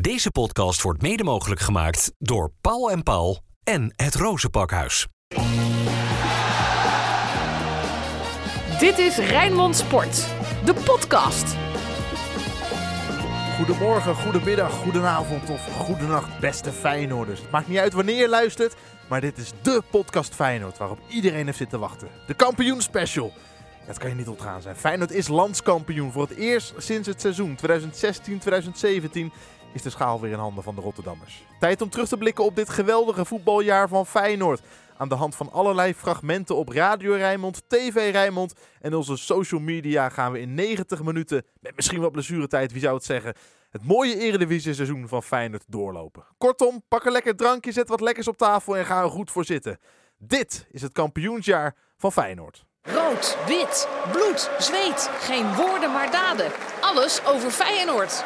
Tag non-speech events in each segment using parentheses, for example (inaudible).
Deze podcast wordt mede mogelijk gemaakt door Paul en Paul en het Rozenpakhuis. Dit is Rijnmond Sport, de podcast. Goedemorgen, goedemiddag, goedenavond of goedenacht, beste Feyenoorders. Het maakt niet uit wanneer je luistert, maar dit is dé podcast Feyenoord waarop iedereen heeft zitten wachten. De kampioen special. Dat kan je niet ontgaan zijn. Feyenoord is landskampioen voor het eerst sinds het seizoen 2016-2017 is de schaal weer in handen van de Rotterdammers. Tijd om terug te blikken op dit geweldige voetbaljaar van Feyenoord. Aan de hand van allerlei fragmenten op Radio Rijnmond, TV Rijnmond en onze social media gaan we in 90 minuten, met misschien wat blessuretijd, wie zou het zeggen, het mooie Eredivisie seizoen van Feyenoord doorlopen. Kortom, pak een lekker drankje, zet wat lekkers op tafel en ga er goed voor zitten. Dit is het kampioensjaar van Feyenoord. Rood, wit, bloed, zweet. Geen woorden maar daden. Alles over Feyenoord.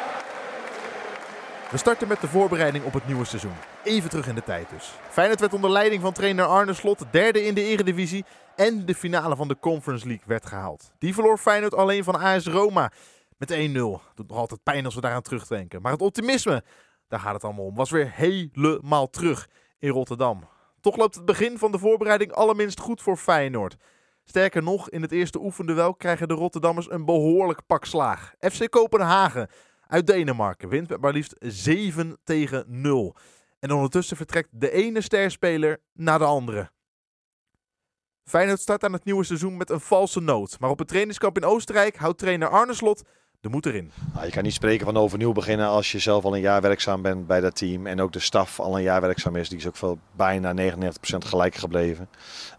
We starten met de voorbereiding op het nieuwe seizoen. Even terug in de tijd dus. Feyenoord werd onder leiding van trainer Arne Slot derde in de Eredivisie en de finale van de Conference League werd gehaald. Die verloor Feyenoord alleen van AS Roma met 1-0. Doet nog altijd pijn als we daaraan terugdenken. Maar het optimisme, daar gaat het allemaal om, was weer helemaal terug in Rotterdam. Toch loopt het begin van de voorbereiding allerminst goed voor Feyenoord. Sterker nog, in het eerste oefenduel krijgen de Rotterdammers een behoorlijk pak slaag. FC Kopenhagen uit Denemarken wint met maar liefst 7 tegen 0. En ondertussen vertrekt de ene sterspeler na de andere. Feyenoord start aan het nieuwe seizoen met een valse noot. Maar op het trainingskamp in Oostenrijk houdt trainer Arne Slot de moed erin. Nou, je kan niet spreken van overnieuw beginnen als je zelf al een jaar werkzaam bent bij dat team. En ook de staf al een jaar werkzaam is. Die is ook veel, bijna 99% gelijk gebleven.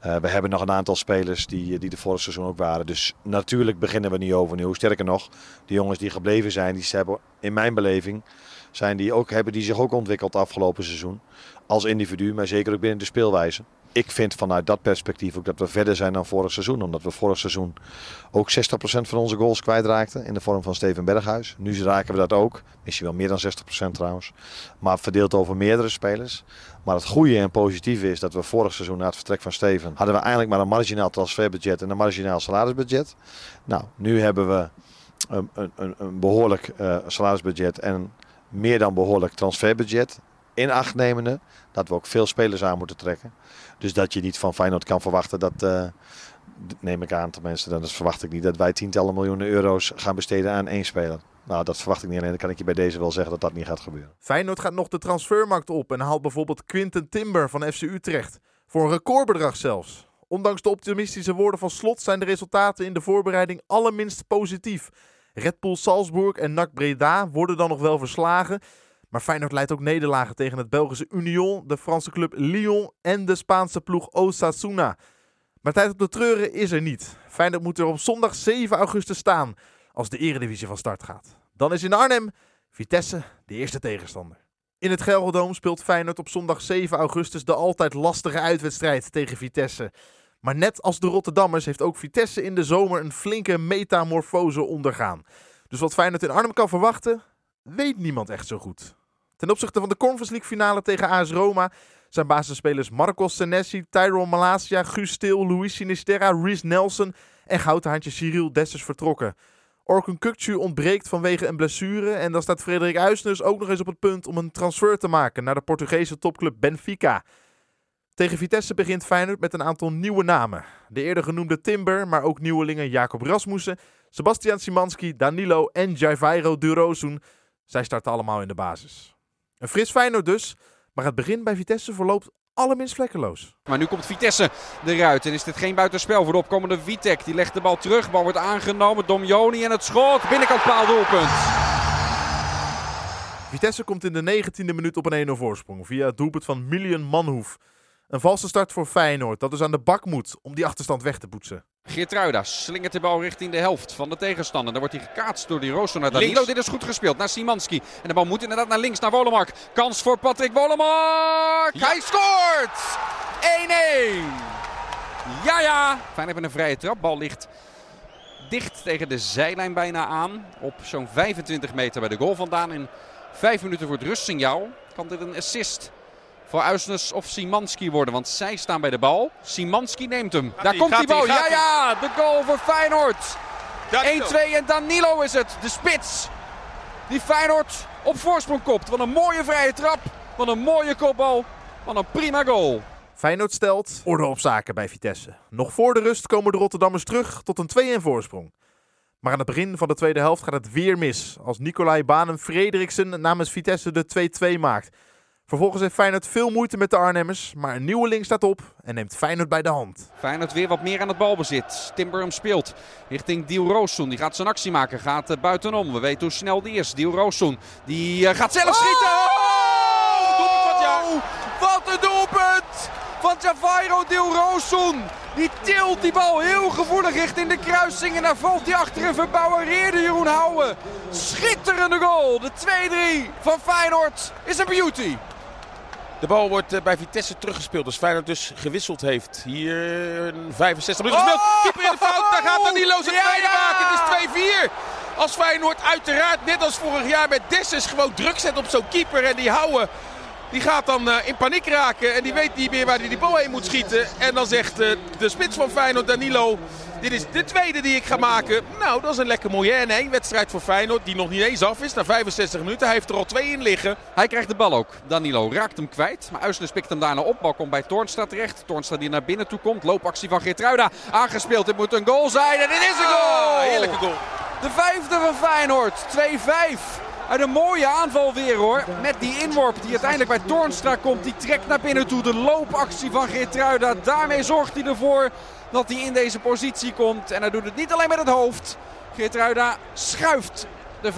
Uh, we hebben nog een aantal spelers die, die de vorig seizoen ook waren. Dus natuurlijk beginnen we niet overnieuw. Sterker nog, de jongens die gebleven zijn, die hebben in mijn beleving zijn die ook, hebben die zich ook ontwikkeld afgelopen seizoen. Als individu, maar zeker ook binnen de speelwijze ik vind vanuit dat perspectief ook dat we verder zijn dan vorig seizoen. Omdat we vorig seizoen ook 60% van onze goals kwijtraakten in de vorm van Steven Berghuis. Nu raken we dat ook. Misschien wel meer dan 60% trouwens. Maar verdeeld over meerdere spelers. Maar het goede en positieve is dat we vorig seizoen na het vertrek van Steven... hadden we eigenlijk maar een marginaal transferbudget en een marginaal salarisbudget. Nou, nu hebben we een, een, een behoorlijk uh, salarisbudget en meer dan behoorlijk transferbudget in acht nemende dat we ook veel spelers aan moeten trekken. Dus dat je niet van Feyenoord kan verwachten dat, uh, neem ik aan tenminste, dat verwacht ik niet, dat wij tientallen miljoenen euro's gaan besteden aan één speler. Nou, dat verwacht ik niet alleen. Dan kan ik je bij deze wel zeggen dat dat niet gaat gebeuren. Feyenoord gaat nog de transfermarkt op en haalt bijvoorbeeld Quinten Timber van FC Utrecht. Voor een recordbedrag zelfs. Ondanks de optimistische woorden van Slot zijn de resultaten in de voorbereiding allerminst positief. Red Bull Salzburg en NAC Breda worden dan nog wel verslagen. Maar Feyenoord leidt ook nederlagen tegen het Belgische Union, de Franse club Lyon en de Spaanse ploeg Osasuna. Maar tijd op de treuren is er niet. Feyenoord moet er op zondag 7 augustus staan als de eredivisie van start gaat. Dan is in Arnhem Vitesse de eerste tegenstander. In het Gelredome speelt Feyenoord op zondag 7 augustus de altijd lastige uitwedstrijd tegen Vitesse. Maar net als de Rotterdammers heeft ook Vitesse in de zomer een flinke metamorfose ondergaan. Dus wat Feyenoord in Arnhem kan verwachten, weet niemand echt zo goed. Ten opzichte van de Conference League finale tegen AS Roma zijn basisspelers Marcos Senesi, Tyrone Malasia, Guus Stil, Luis Sinisterra, Rhys Nelson en goudhaantje Cyril Dessers vertrokken. Orkun Kukcu ontbreekt vanwege een blessure en dan staat Frederik Uisnes ook nog eens op het punt om een transfer te maken naar de Portugese topclub Benfica. Tegen Vitesse begint Feyenoord met een aantal nieuwe namen. De eerder genoemde Timber, maar ook nieuwelingen Jacob Rasmussen, Sebastian Simanski, Danilo en Jaiviro Durozun. Zij starten allemaal in de basis. Een fris Feyenoord dus, maar het begin bij Vitesse verloopt allerminst vlekkeloos. Maar nu komt Vitesse eruit en is dit geen buitenspel voor de opkomende Vitek. Die legt de bal terug, bal wordt aangenomen, Domjoni en het schot, binnenkant paal doelpunt. Vitesse komt in de 19e minuut op een 1-0 voorsprong via het doelpunt van Milian Manhoef. Een valse start voor Feyenoord dat dus aan de bak moet om die achterstand weg te poetsen. Geertruida slingert de bal richting de helft van de tegenstander. Dan wordt hij gekaatst door die rooster naar Danilo. Dit is goed gespeeld naar Simanski. En de bal moet inderdaad naar links, naar Wolemark. Kans voor Patrick Wolemark. Hij scoort! 1-1. Ja, ja. Fijn met een vrije trap. Bal ligt dicht tegen de zijlijn bijna aan. Op zo'n 25 meter bij de goal vandaan. In 5 minuten voor het rustsignaal kan dit een assist voor Uisnes of Simanski worden. Want zij staan bij de bal. Simanski neemt hem. Daar komt die bal. Ja, ja, de goal voor Feyenoord. 1-2 en Danilo is het. De spits. Die Feyenoord op voorsprong kopt. Wat een mooie vrije trap. Wat een mooie kopbal. Wat een prima goal. Feyenoord stelt orde op zaken bij Vitesse. Nog voor de rust komen de Rotterdammers terug tot een 2-1 voorsprong. Maar aan het begin van de tweede helft gaat het weer mis. Als Nicolai Banen Frederiksen namens Vitesse de 2-2 maakt. Vervolgens heeft Feyenoord veel moeite met de Arnhemmers. Maar een nieuwe link staat op en neemt Feyenoord bij de hand. Feyenoord weer wat meer aan het balbezit. Timber speelt richting Diel Roossoen. Die gaat zijn actie maken. Gaat uh, buitenom. We weten hoe snel die is. Diel Roossoen. Die uh, gaat zelf schieten. Oh! Doelpunt van jaar. Wat een doelpunt van Javairo Diel Roossoen. Die tilt die bal heel gevoelig richting de kruising. En daar valt hij achter een verbouwereerde Jeroen Houwen. Schitterende goal. De 2-3 van Feyenoord is een beauty. De bal wordt uh, bij Vitesse teruggespeeld. Dus Feyenoord dus gewisseld heeft. Hier 65 minuten gespeeld. Oh! Keeper in de fout. Daar gaat Danilo zijn tweede ja! maken. Het is 2-4. Als Feyenoord uiteraard net als vorig jaar met Dessus gewoon druk zet op zo'n keeper. En die houden die gaat dan uh, in paniek raken en die weet niet meer waar hij die bal heen moet schieten. En dan zegt uh, de spits van Feyenoord, Danilo, dit is de tweede die ik ga maken. Nou, dat is een lekker mooie en wedstrijd voor Feyenoord die nog niet eens af is. Na 65 minuten, hij heeft er al twee in liggen. Hij krijgt de bal ook. Danilo raakt hem kwijt. Maar Uisnes pikt hem daarna op. Bal komt bij Toornstra terecht. Toornstra die naar binnen toe komt. Loopactie van Geertruida. Aangespeeld. Het moet een goal zijn en dit is een goal! Ah, heerlijke goal. De vijfde van Feyenoord. 2-5. Uit een mooie aanval weer hoor. Met die inworp die uiteindelijk bij Toornstra komt. Die trekt naar binnen toe. De loopactie van Geertruida. Daarmee zorgt hij ervoor dat hij in deze positie komt. En hij doet het niet alleen met het hoofd. Geertruida schuift de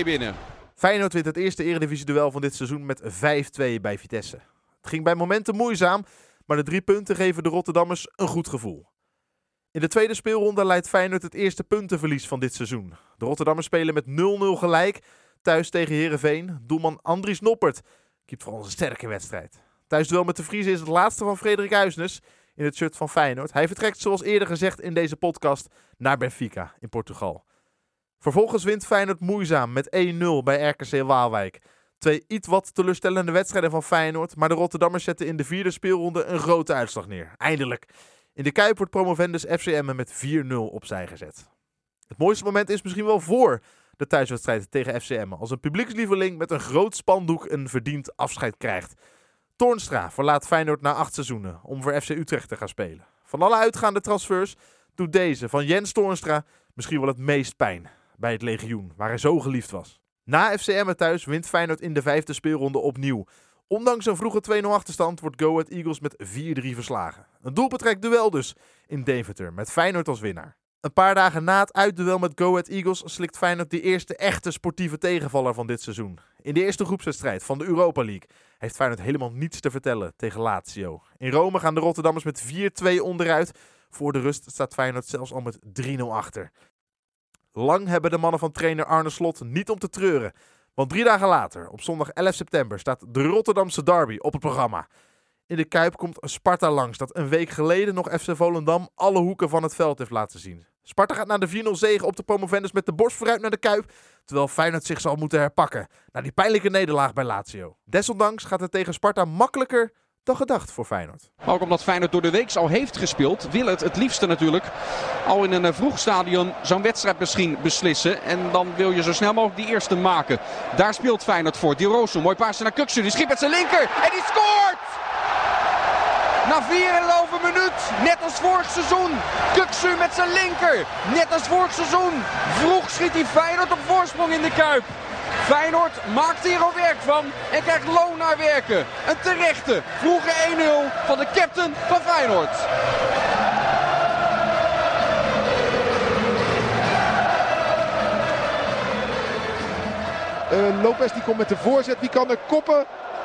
5-2 binnen. Feyenoord wint het eerste eredivisie-duel van dit seizoen met 5-2 bij Vitesse. Het ging bij momenten moeizaam, maar de drie punten geven de Rotterdammers een goed gevoel. In de tweede speelronde leidt Feyenoord het eerste puntenverlies van dit seizoen. De Rotterdammers spelen met 0-0 gelijk thuis tegen Herenveen. Doelman Andries Noppert keept voor ons een sterke wedstrijd. Thuisduel met de Vriezen is het laatste van Frederik Huisnes in het shirt van Feyenoord. Hij vertrekt zoals eerder gezegd in deze podcast naar Benfica in Portugal. Vervolgens wint Feyenoord moeizaam met 1-0 bij RKC Waalwijk. Twee iets wat teleurstellende wedstrijden van Feyenoord, maar de Rotterdammers zetten in de vierde speelronde een grote uitslag neer. Eindelijk. In de Kuip wordt promovendus FCM met 4-0 opzij gezet. Het mooiste moment is misschien wel voor de thuiswedstrijd tegen FCM. Als een publiekslieveling met een groot spandoek een verdiend afscheid krijgt. Toornstra verlaat Feyenoord na acht seizoenen om voor FC Utrecht te gaan spelen. Van alle uitgaande transfers doet deze van Jens Toornstra misschien wel het meest pijn bij het legioen, waar hij zo geliefd was. Na FCM thuis wint Feyenoord in de vijfde speelronde opnieuw. Ondanks een vroege 2-0 achterstand wordt Go Ahead Eagles met 4-3 verslagen. Een doelbetrekt duel dus in Deventer met Feyenoord als winnaar. Een paar dagen na het uitduel met Go Ahead Eagles slikt Feyenoord de eerste echte sportieve tegenvaller van dit seizoen. In de eerste groepswedstrijd van de Europa League heeft Feyenoord helemaal niets te vertellen tegen Lazio. In Rome gaan de Rotterdammers met 4-2 onderuit. Voor de rust staat Feyenoord zelfs al met 3-0 achter. Lang hebben de mannen van trainer Arne Slot niet om te treuren. Want drie dagen later, op zondag 11 september, staat de Rotterdamse derby op het programma. In de Kuip komt Sparta langs, dat een week geleden nog FC Volendam alle hoeken van het veld heeft laten zien. Sparta gaat naar de 4-0 zege op de promovendus met de borst vooruit naar de Kuip, terwijl Feyenoord zich zal moeten herpakken na die pijnlijke nederlaag bij Lazio. Desondanks gaat het tegen Sparta makkelijker dan gedacht voor Feyenoord. Ook omdat Feyenoord door de week al heeft gespeeld, wil het het liefste natuurlijk al in een eh, vroeg stadion zo'n wedstrijd misschien beslissen. En dan wil je zo snel mogelijk die eerste maken. Daar speelt Feyenoord voor. Di mooi paasje naar Kuksu, die schiet met zijn linker en die scoort! Na 4,5 minuut, net als vorig seizoen. Kuksu met zijn linker. Net als vorig seizoen. Vroeg schiet hij Feyenoord op voorsprong in de Kuip. Feyenoord maakt hier al werk van en krijgt loon naar werken. Een terechte vroege 1-0 van de captain van Feyenoord. Uh, Lopez die komt met de voorzet. Wie kan er koppen?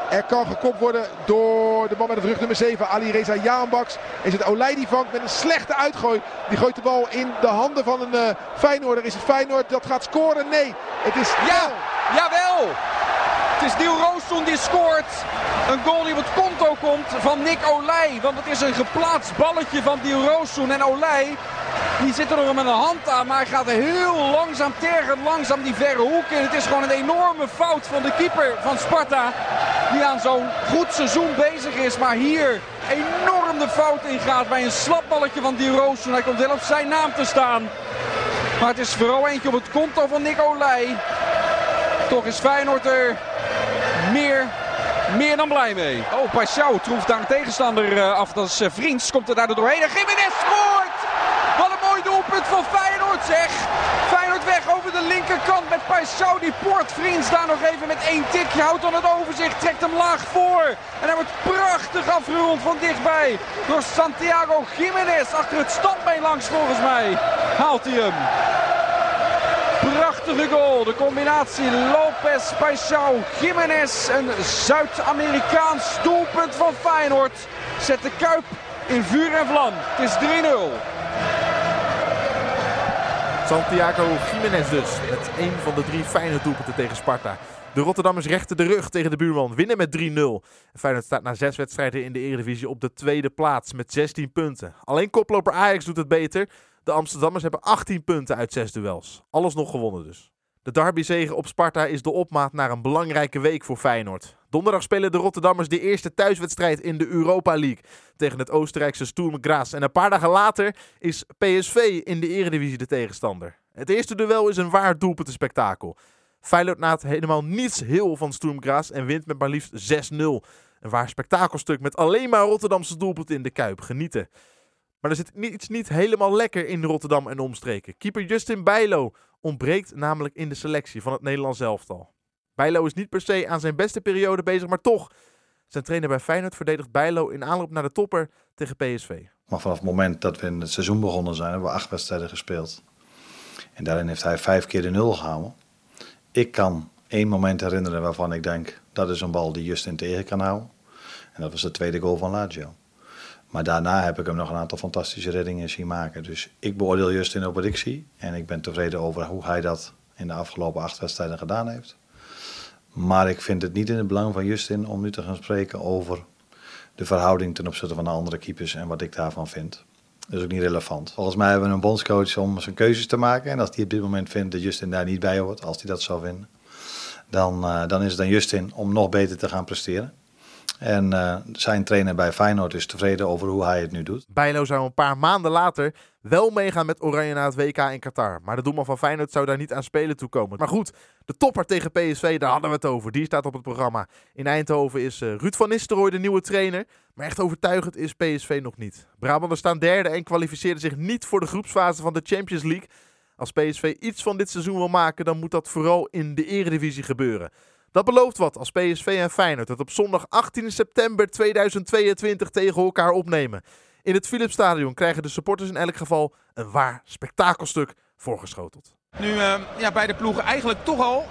Er kan gekopt worden door de man met het rug nummer 7, Ali Reza Jaanbaks. Is het Olij die vangt met een slechte uitgooi. Die gooit de bal in de handen van een uh, Feyenoorder. Is het Feyenoord dat gaat scoren? Nee, het is... Ja, jawel! Het is Niel Roosson die scoort. Een goal die op het konto komt van Nick Olij. Want het is een geplaatst balletje van Niel Roosson. En Olij die zit er nog met een hand aan. Maar hij gaat heel langzaam, tergend langzaam die verre hoek in. Het is gewoon een enorme fout van de keeper van Sparta. Die aan zo'n goed seizoen bezig is. Maar hier enorm de fout ingaat bij een slapballetje van Di Roosson. Hij komt heel op zijn naam te staan. Maar het is vooral eentje op het konto van Nick Olij. Toch is Feyenoord er meer, meer dan blij mee. Oh, Paixão troeft daar een tegenstander af. Dat is Vriends. Komt er daardoor doorheen. En Jiménez scoort! Wat een mooi doelpunt van Feyenoord zeg. De linkerkant met Paixão. Die poort Vriends daar nog even met één tikje. Houdt dan het overzicht. Trekt hem laag voor. En hij wordt prachtig afgerond van dichtbij. Door Santiago Jiménez. Achter het standbeen langs volgens mij. Haalt hij hem. Prachtige goal. De combinatie Lopez, Paixão, Jiménez. Een Zuid-Amerikaans doelpunt van Feyenoord. Zet de Kuip in vuur en vlam. Het is 3-0. Santiago Jiménez dus. Met één van de drie fijne doelpunten tegen Sparta. De Rotterdammers rechten de rug tegen de buurman. Winnen met 3-0. Feyenoord staat na zes wedstrijden in de Eredivisie op de tweede plaats met 16 punten. Alleen koploper Ajax doet het beter. De Amsterdammers hebben 18 punten uit zes duels. Alles nog gewonnen dus. De derbyzege op Sparta is de opmaat naar een belangrijke week voor Feyenoord. Donderdag spelen de Rotterdammers de eerste thuiswedstrijd in de Europa League tegen het Oostenrijkse Sturm Graz. En een paar dagen later is PSV in de Eredivisie de tegenstander. Het eerste duel is een waar doelpuntenspektakel. Feyenoord naat helemaal niets heel van Sturm Graz en wint met maar liefst 6-0. Een waar spektakelstuk met alleen maar Rotterdamse doelpunten in de Kuip. Genieten. Maar er zit iets niet helemaal lekker in Rotterdam en omstreken. Keeper Justin Bijlo ontbreekt namelijk in de selectie van het Nederlands elftal. Bijlo is niet per se aan zijn beste periode bezig, maar toch. Zijn trainer bij Feyenoord verdedigt Bijlo in aanloop naar de topper tegen PSV. Maar vanaf het moment dat we in het seizoen begonnen zijn, hebben we acht wedstrijden gespeeld. En daarin heeft hij vijf keer de nul gehouden. Ik kan één moment herinneren waarvan ik denk, dat is een bal die Justin tegen kan houden. En dat was de tweede goal van Lazio. Maar daarna heb ik hem nog een aantal fantastische reddingen zien maken. Dus ik beoordeel Justin op wat ik zie. En ik ben tevreden over hoe hij dat in de afgelopen acht wedstrijden gedaan heeft. Maar ik vind het niet in het belang van Justin om nu te gaan spreken over de verhouding ten opzichte van de andere keepers en wat ik daarvan vind. Dat is ook niet relevant. Volgens mij hebben we een bondscoach om zijn keuzes te maken. En als hij op dit moment vindt dat Justin daar niet bij hoort, als hij dat zou vinden, dan, uh, dan is het aan Justin om nog beter te gaan presteren. En uh, zijn trainer bij Feyenoord is tevreden over hoe hij het nu doet. Bijlo zou een paar maanden later wel meegaan met Oranje naar het WK in Qatar. Maar de doelman van Feyenoord zou daar niet aan spelen toekomen. Maar goed, de topper tegen PSV, daar hadden we het over. Die staat op het programma. In Eindhoven is uh, Ruud van Nistelrooy de nieuwe trainer. Maar echt overtuigend is PSV nog niet. Brabanders staan derde en kwalificeerden zich niet voor de groepsfase van de Champions League. Als PSV iets van dit seizoen wil maken, dan moet dat vooral in de eredivisie gebeuren. Dat belooft wat als PSV en Feyenoord het op zondag 18 september 2022 tegen elkaar opnemen. In het Philipsstadion krijgen de supporters in elk geval een waar spektakelstuk voorgeschoteld. Nu uh, ja, beide ploegen eigenlijk toch al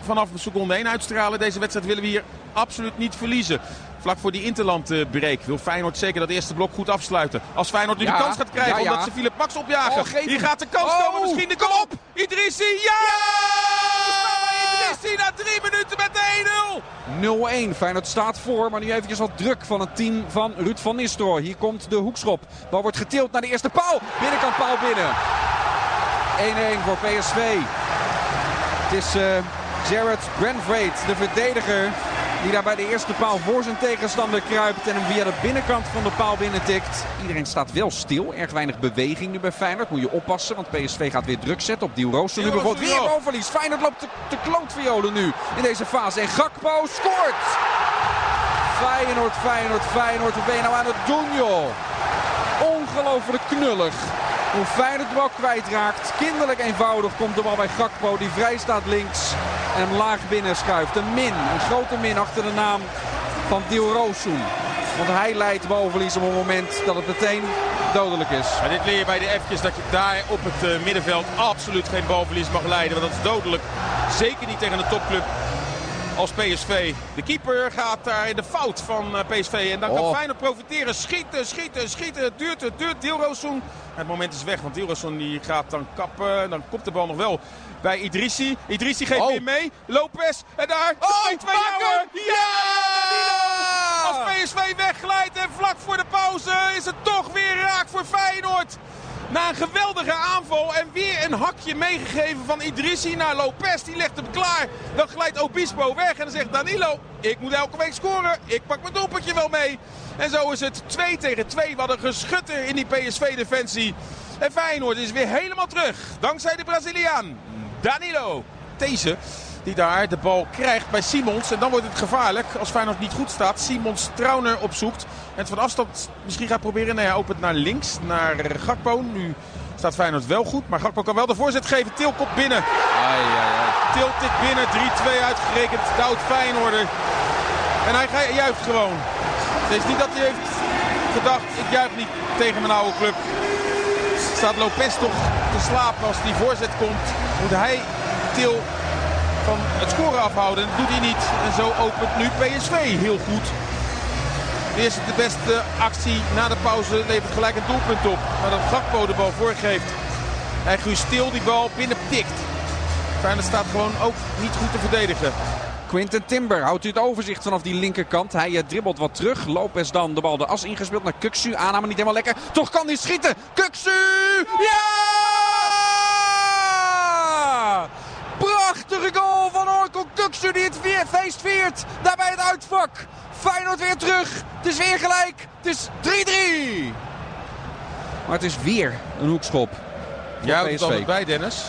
vanaf seconde 1 uitstralen. Deze wedstrijd willen we hier absoluut niet verliezen. Vlak voor die interlandbreek wil Feyenoord zeker dat eerste blok goed afsluiten. Als Feyenoord nu de kans gaat krijgen ja, ja. omdat ze Philip Max opjagen. Oh, hier gaat de kans oh, komen misschien. De kom op! Idrissi, ja! Na drie minuten met de 1-0. 0-1. Feyenoord staat voor, maar nu eventjes wat druk van het team van Ruud van Nistelrooy. Hier komt de hoekschop. Bal wordt getild naar de eerste paal. Binnenkant paal binnen. 1-1 voor PSV. Het is uh, Jared Granvrait, de verdediger die daar bij de eerste paal voor zijn tegenstander kruipt en hem via de binnenkant van de paal binnentikt. Iedereen staat wel stil. Erg weinig beweging nu bij Feyenoord. Moet je oppassen, want PSV gaat weer druk zetten op Diel Rooster. Nu bijvoorbeeld weer balverlies. Feyenoord loopt de klootviolen nu in deze fase. En Gakpo scoort! Feyenoord, Feyenoord, Feyenoord. Wat ben je nou aan het doen, joh? Ongelooflijk knullig. Hoe Feyenoord de bal kwijtraakt. Kinderlijk eenvoudig komt de bal bij Gakpo. Die vrij staat links. En laag binnen schuift. Een min. Een grote min achter de naam van Diel Roossoen. Want hij leidt balverlies op het moment dat het meteen dodelijk is. Maar dit leer je bij de F'jes dat je daar op het uh, middenveld absoluut geen balverlies mag leiden. Want dat is dodelijk. Zeker niet tegen een topclub als PSV. De keeper gaat daar in de fout van eh, PSV. En dan kan oh. Feyenoord profiteren. Schieten, schieten, schieten. Het duurt, het duurt. Dilrosun. Het moment is weg, want Dilrosun die gaat dan kappen. Dan komt de bal nog wel bij Idrissi. Idrissi geeft oh. weer mee. Lopez. En daar. Oh, 2 Ja! ja! Als PSV wegglijdt en vlak voor de pauze is het toch weer raak voor Feyenoord. Na een geweldige aanval en weer een hakje meegegeven van Idrissi naar Lopez. Die legt hem klaar. Dan glijdt Obispo weg en dan zegt Danilo, ik moet elke week scoren. Ik pak mijn doelpuntje wel mee. En zo is het 2 tegen 2. Wat een geschutter in die PSV-defensie. En Feyenoord is weer helemaal terug. Dankzij de Braziliaan Danilo. Deze Die daar de bal krijgt bij Simons. En dan wordt het gevaarlijk als Feyenoord niet goed staat. Simons Trauner opzoekt. En het van afstand misschien gaat proberen. Nee, hij opent naar links, naar Gakpo. Nu staat Feyenoord wel goed. Maar Gakpo kan wel de voorzet geven. Til komt binnen. Ai, ai, ai. Til tikt binnen. 3-2 uitgerekend. Dout Feyenoorder. En hij juicht gewoon. Het is niet dat hij heeft gedacht, ik juich niet tegen mijn oude club. Staat Lopez toch te slapen als die voorzet komt. Moet hij Til van het scoren afhouden. Dat doet hij niet. En zo opent nu PSV heel goed. De eerste de beste actie na de pauze levert gelijk een doelpunt op. Maar dat Gakpo de bal voorgeeft. Hij Stil die bal binnenpikt. Feyenoord staat gewoon ook niet goed te verdedigen. Quinten Timber houdt u het overzicht vanaf die linkerkant. Hij uh, dribbelt wat terug. Lopez dan de bal de as ingespeeld naar Kuksu. Aanname niet helemaal lekker. Toch kan hij schieten. Kuksu! Ja! Prachtige goal van Orko Kuksu die het feest viert. Daarbij het uitvak. Feyenoord weer terug. Het is weer gelijk. Het is 3-3. Maar het is weer een hoekschop. Ja, het is bij Dennis.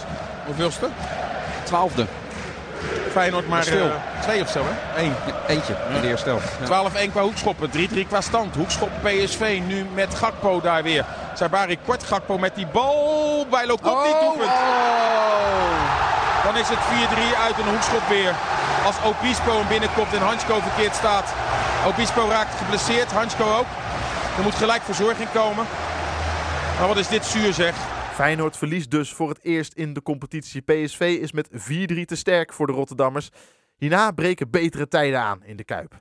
Hoeveelste? Twaalfde. Feyenoord maar uh, twee of zo, hè? Eén. eentje in de eerste helft. Ja. 12-1 qua hoekschoppen, 3-3 qua stand. Hoekschop PSV nu met Gakpo daar weer. Sabari kort Gakpo met die bal bij Lokop oh, niet doelpunt. Oh. Dan is het 4-3 uit een hoekschop weer. Als Obispo hem binnenkomt en Hansko verkeerd staat. Obispo raakt geblesseerd, Hansko ook. Er moet gelijk verzorging komen. Maar wat is dit zuur zeg. Feyenoord verliest dus voor het eerst in de competitie. PSV is met 4-3 te sterk voor de Rotterdammers. Hierna breken betere tijden aan in de Kuip.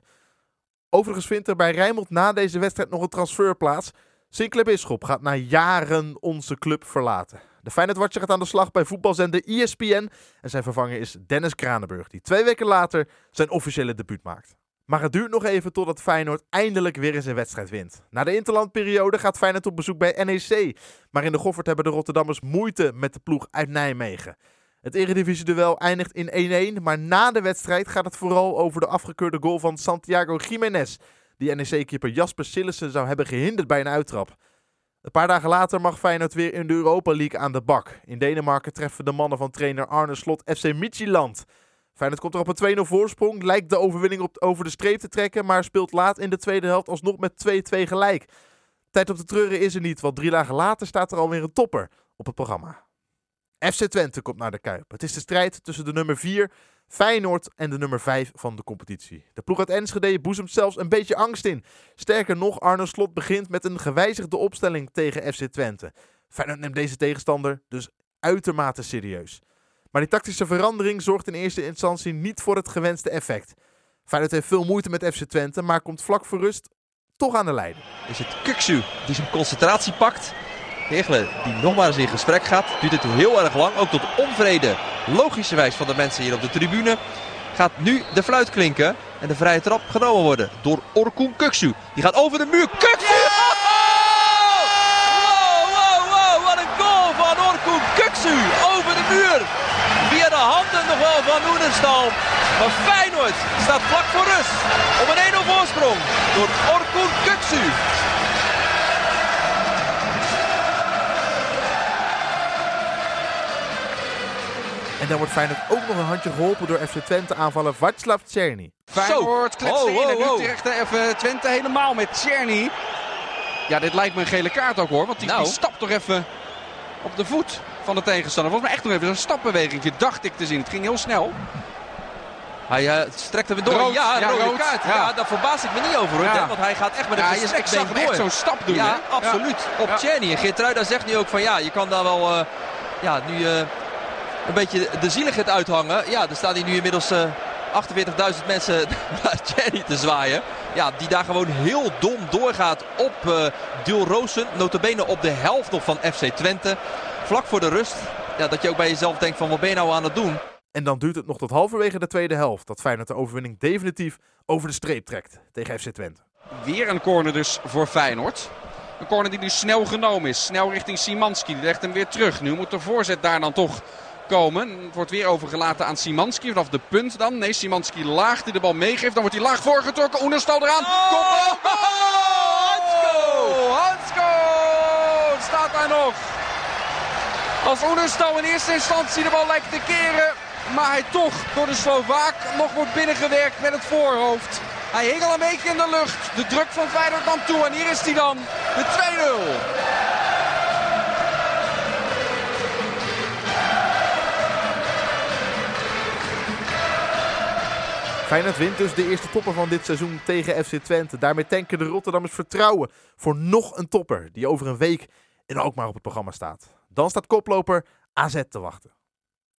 Overigens vindt er bij Rijnmond na deze wedstrijd nog een transfer plaats. Sinclair Bisschop gaat na jaren onze club verlaten. De Feyenoord-watcher gaat aan de slag bij voetbalzender ESPN. En zijn vervanger is Dennis Kranenburg, die twee weken later zijn officiële debuut maakt. Maar het duurt nog even totdat Feyenoord eindelijk weer eens een wedstrijd wint. Na de interlandperiode gaat Feyenoord op bezoek bij NEC. Maar in de Goffert hebben de Rotterdammers moeite met de ploeg uit Nijmegen. Het Eredivisie-duel eindigt in 1-1, maar na de wedstrijd gaat het vooral over de afgekeurde goal van Santiago Jiménez, die NEC-keeper Jasper Sillissen zou hebben gehinderd bij een uittrap. Een paar dagen later mag Feyenoord weer in de Europa League aan de bak. In Denemarken treffen de mannen van trainer Arne Slot FC Midtjylland. Feyenoord komt er op een 2-0 voorsprong, lijkt de overwinning op, over de streep te trekken, maar speelt laat in de tweede helft alsnog met 2-2 gelijk. Tijd op de treuren is er niet, want drie dagen later staat er alweer een topper op het programma. FC Twente komt naar de Kuip. Het is de strijd tussen de nummer 4, Feyenoord en de nummer 5 van de competitie. De ploeg uit Enschede boezemt zelfs een beetje angst in. Sterker nog, Arno Slot begint met een gewijzigde opstelling tegen FC Twente. Feyenoord neemt deze tegenstander dus uitermate serieus. Maar die tactische verandering zorgt in eerste instantie niet voor het gewenste effect. Feyenoord heeft veel moeite met FC Twente, maar komt vlak voor rust toch aan de leiding. Is het Kuksu die zijn concentratie pakt. Hegelen die nog maar eens in gesprek gaat. Duurt het heel erg lang, ook tot onvrede logischerwijs van de mensen hier op de tribune. Gaat nu de fluit klinken en de vrije trap genomen worden door Orkun Kuksu. Die gaat over de muur. Kuksu! Wow, wow, wow, wat een goal van Orkun Kuksu over de muur. Via de handen nog wel van. Maar Feyenoord staat vlak voor rust. Op een 1-0 voorsprong door Orkun Kuksu. En dan wordt Feyenoord ook nog een handje geholpen door FC Twente aanvallen Václav Czerny. Feyenoord kletst oh, oh, oh. Utrecht even Twente helemaal met Czerny. Ja, dit lijkt me een gele kaart ook hoor. Want die, nou. die stapt toch even op de voet van de tegenstander. Volgens mij echt nog even zo'n stapbeweging. dacht ik te zien. Het ging heel snel. Hij uh, strekt er weer door. ja, ja, rode kaart. Ja. ja. daar verbaas ik me niet over. Hoor, want hij gaat echt met een ja, gestrekt door. echt zo'n stap doen. Ja, absoluut. Op Czerny. En Geertruida zegt nu ook van ja, je kan daar wel... Uh, ja, nu... Uh, een beetje de zieligheid uithangen. Ja, er staan hier nu inmiddels uh, 48.000 mensen (laughs) naar Jenny te zwaaien. Ja, die daar gewoon heel dom doorgaat op uh, Dul Roosen. Notabene op de helft nog van FC Twente. Vlak voor de rust. Ja, dat je ook bij jezelf denkt van wat ben je nou aan het doen? En dan duurt het nog tot halverwege de tweede helft. Dat Feyenoord de overwinning definitief over de streep trekt tegen FC Twente. Weer een corner dus voor Feyenoord. Een corner die nu snel genomen is. Snel richting Simanski. Die legt hem weer terug. Nu moet de voorzet daar dan toch komen. Het wordt weer overgelaten aan Simanski. Vanaf de punt dan. Nee, Simanski laag die de bal meegeeft. Dan wordt hij laag voorgetrokken. Oenerstal eraan. Oh, Kom op. Hansko! Hansko! Staat daar nog. Als Oenerstal in eerste instantie de bal lijkt te keren. maar hij toch door de Slovaak nog wordt binnengewerkt met het voorhoofd. Hij hing al een beetje in de lucht. De druk van Feyenoord nam toe en hier is hij dan. De 2-0. Feyenoord wint dus de eerste topper van dit seizoen tegen FC Twente. Daarmee tanken de Rotterdammers vertrouwen voor nog een topper die over een week in Alkmaar op het programma staat. Dan staat koploper AZ te wachten.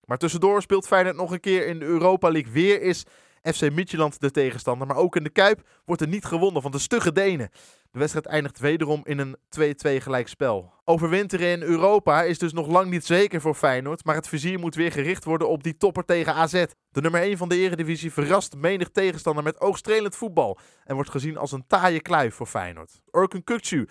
Maar tussendoor speelt Feyenoord nog een keer in de Europa League. Weer is FC Midtjylland de tegenstander. Maar ook in de Kuip wordt er niet gewonnen van de stugge Denen. De wedstrijd eindigt wederom in een 2-2 gelijkspel. Overwinteren in Europa is dus nog lang niet zeker voor Feyenoord. Maar het vizier moet weer gericht worden op die topper tegen AZ. De nummer 1 van de eredivisie verrast menig tegenstander met oogstrelend voetbal. En wordt gezien als een taaie kluif voor Feyenoord. Orkun Kukcu,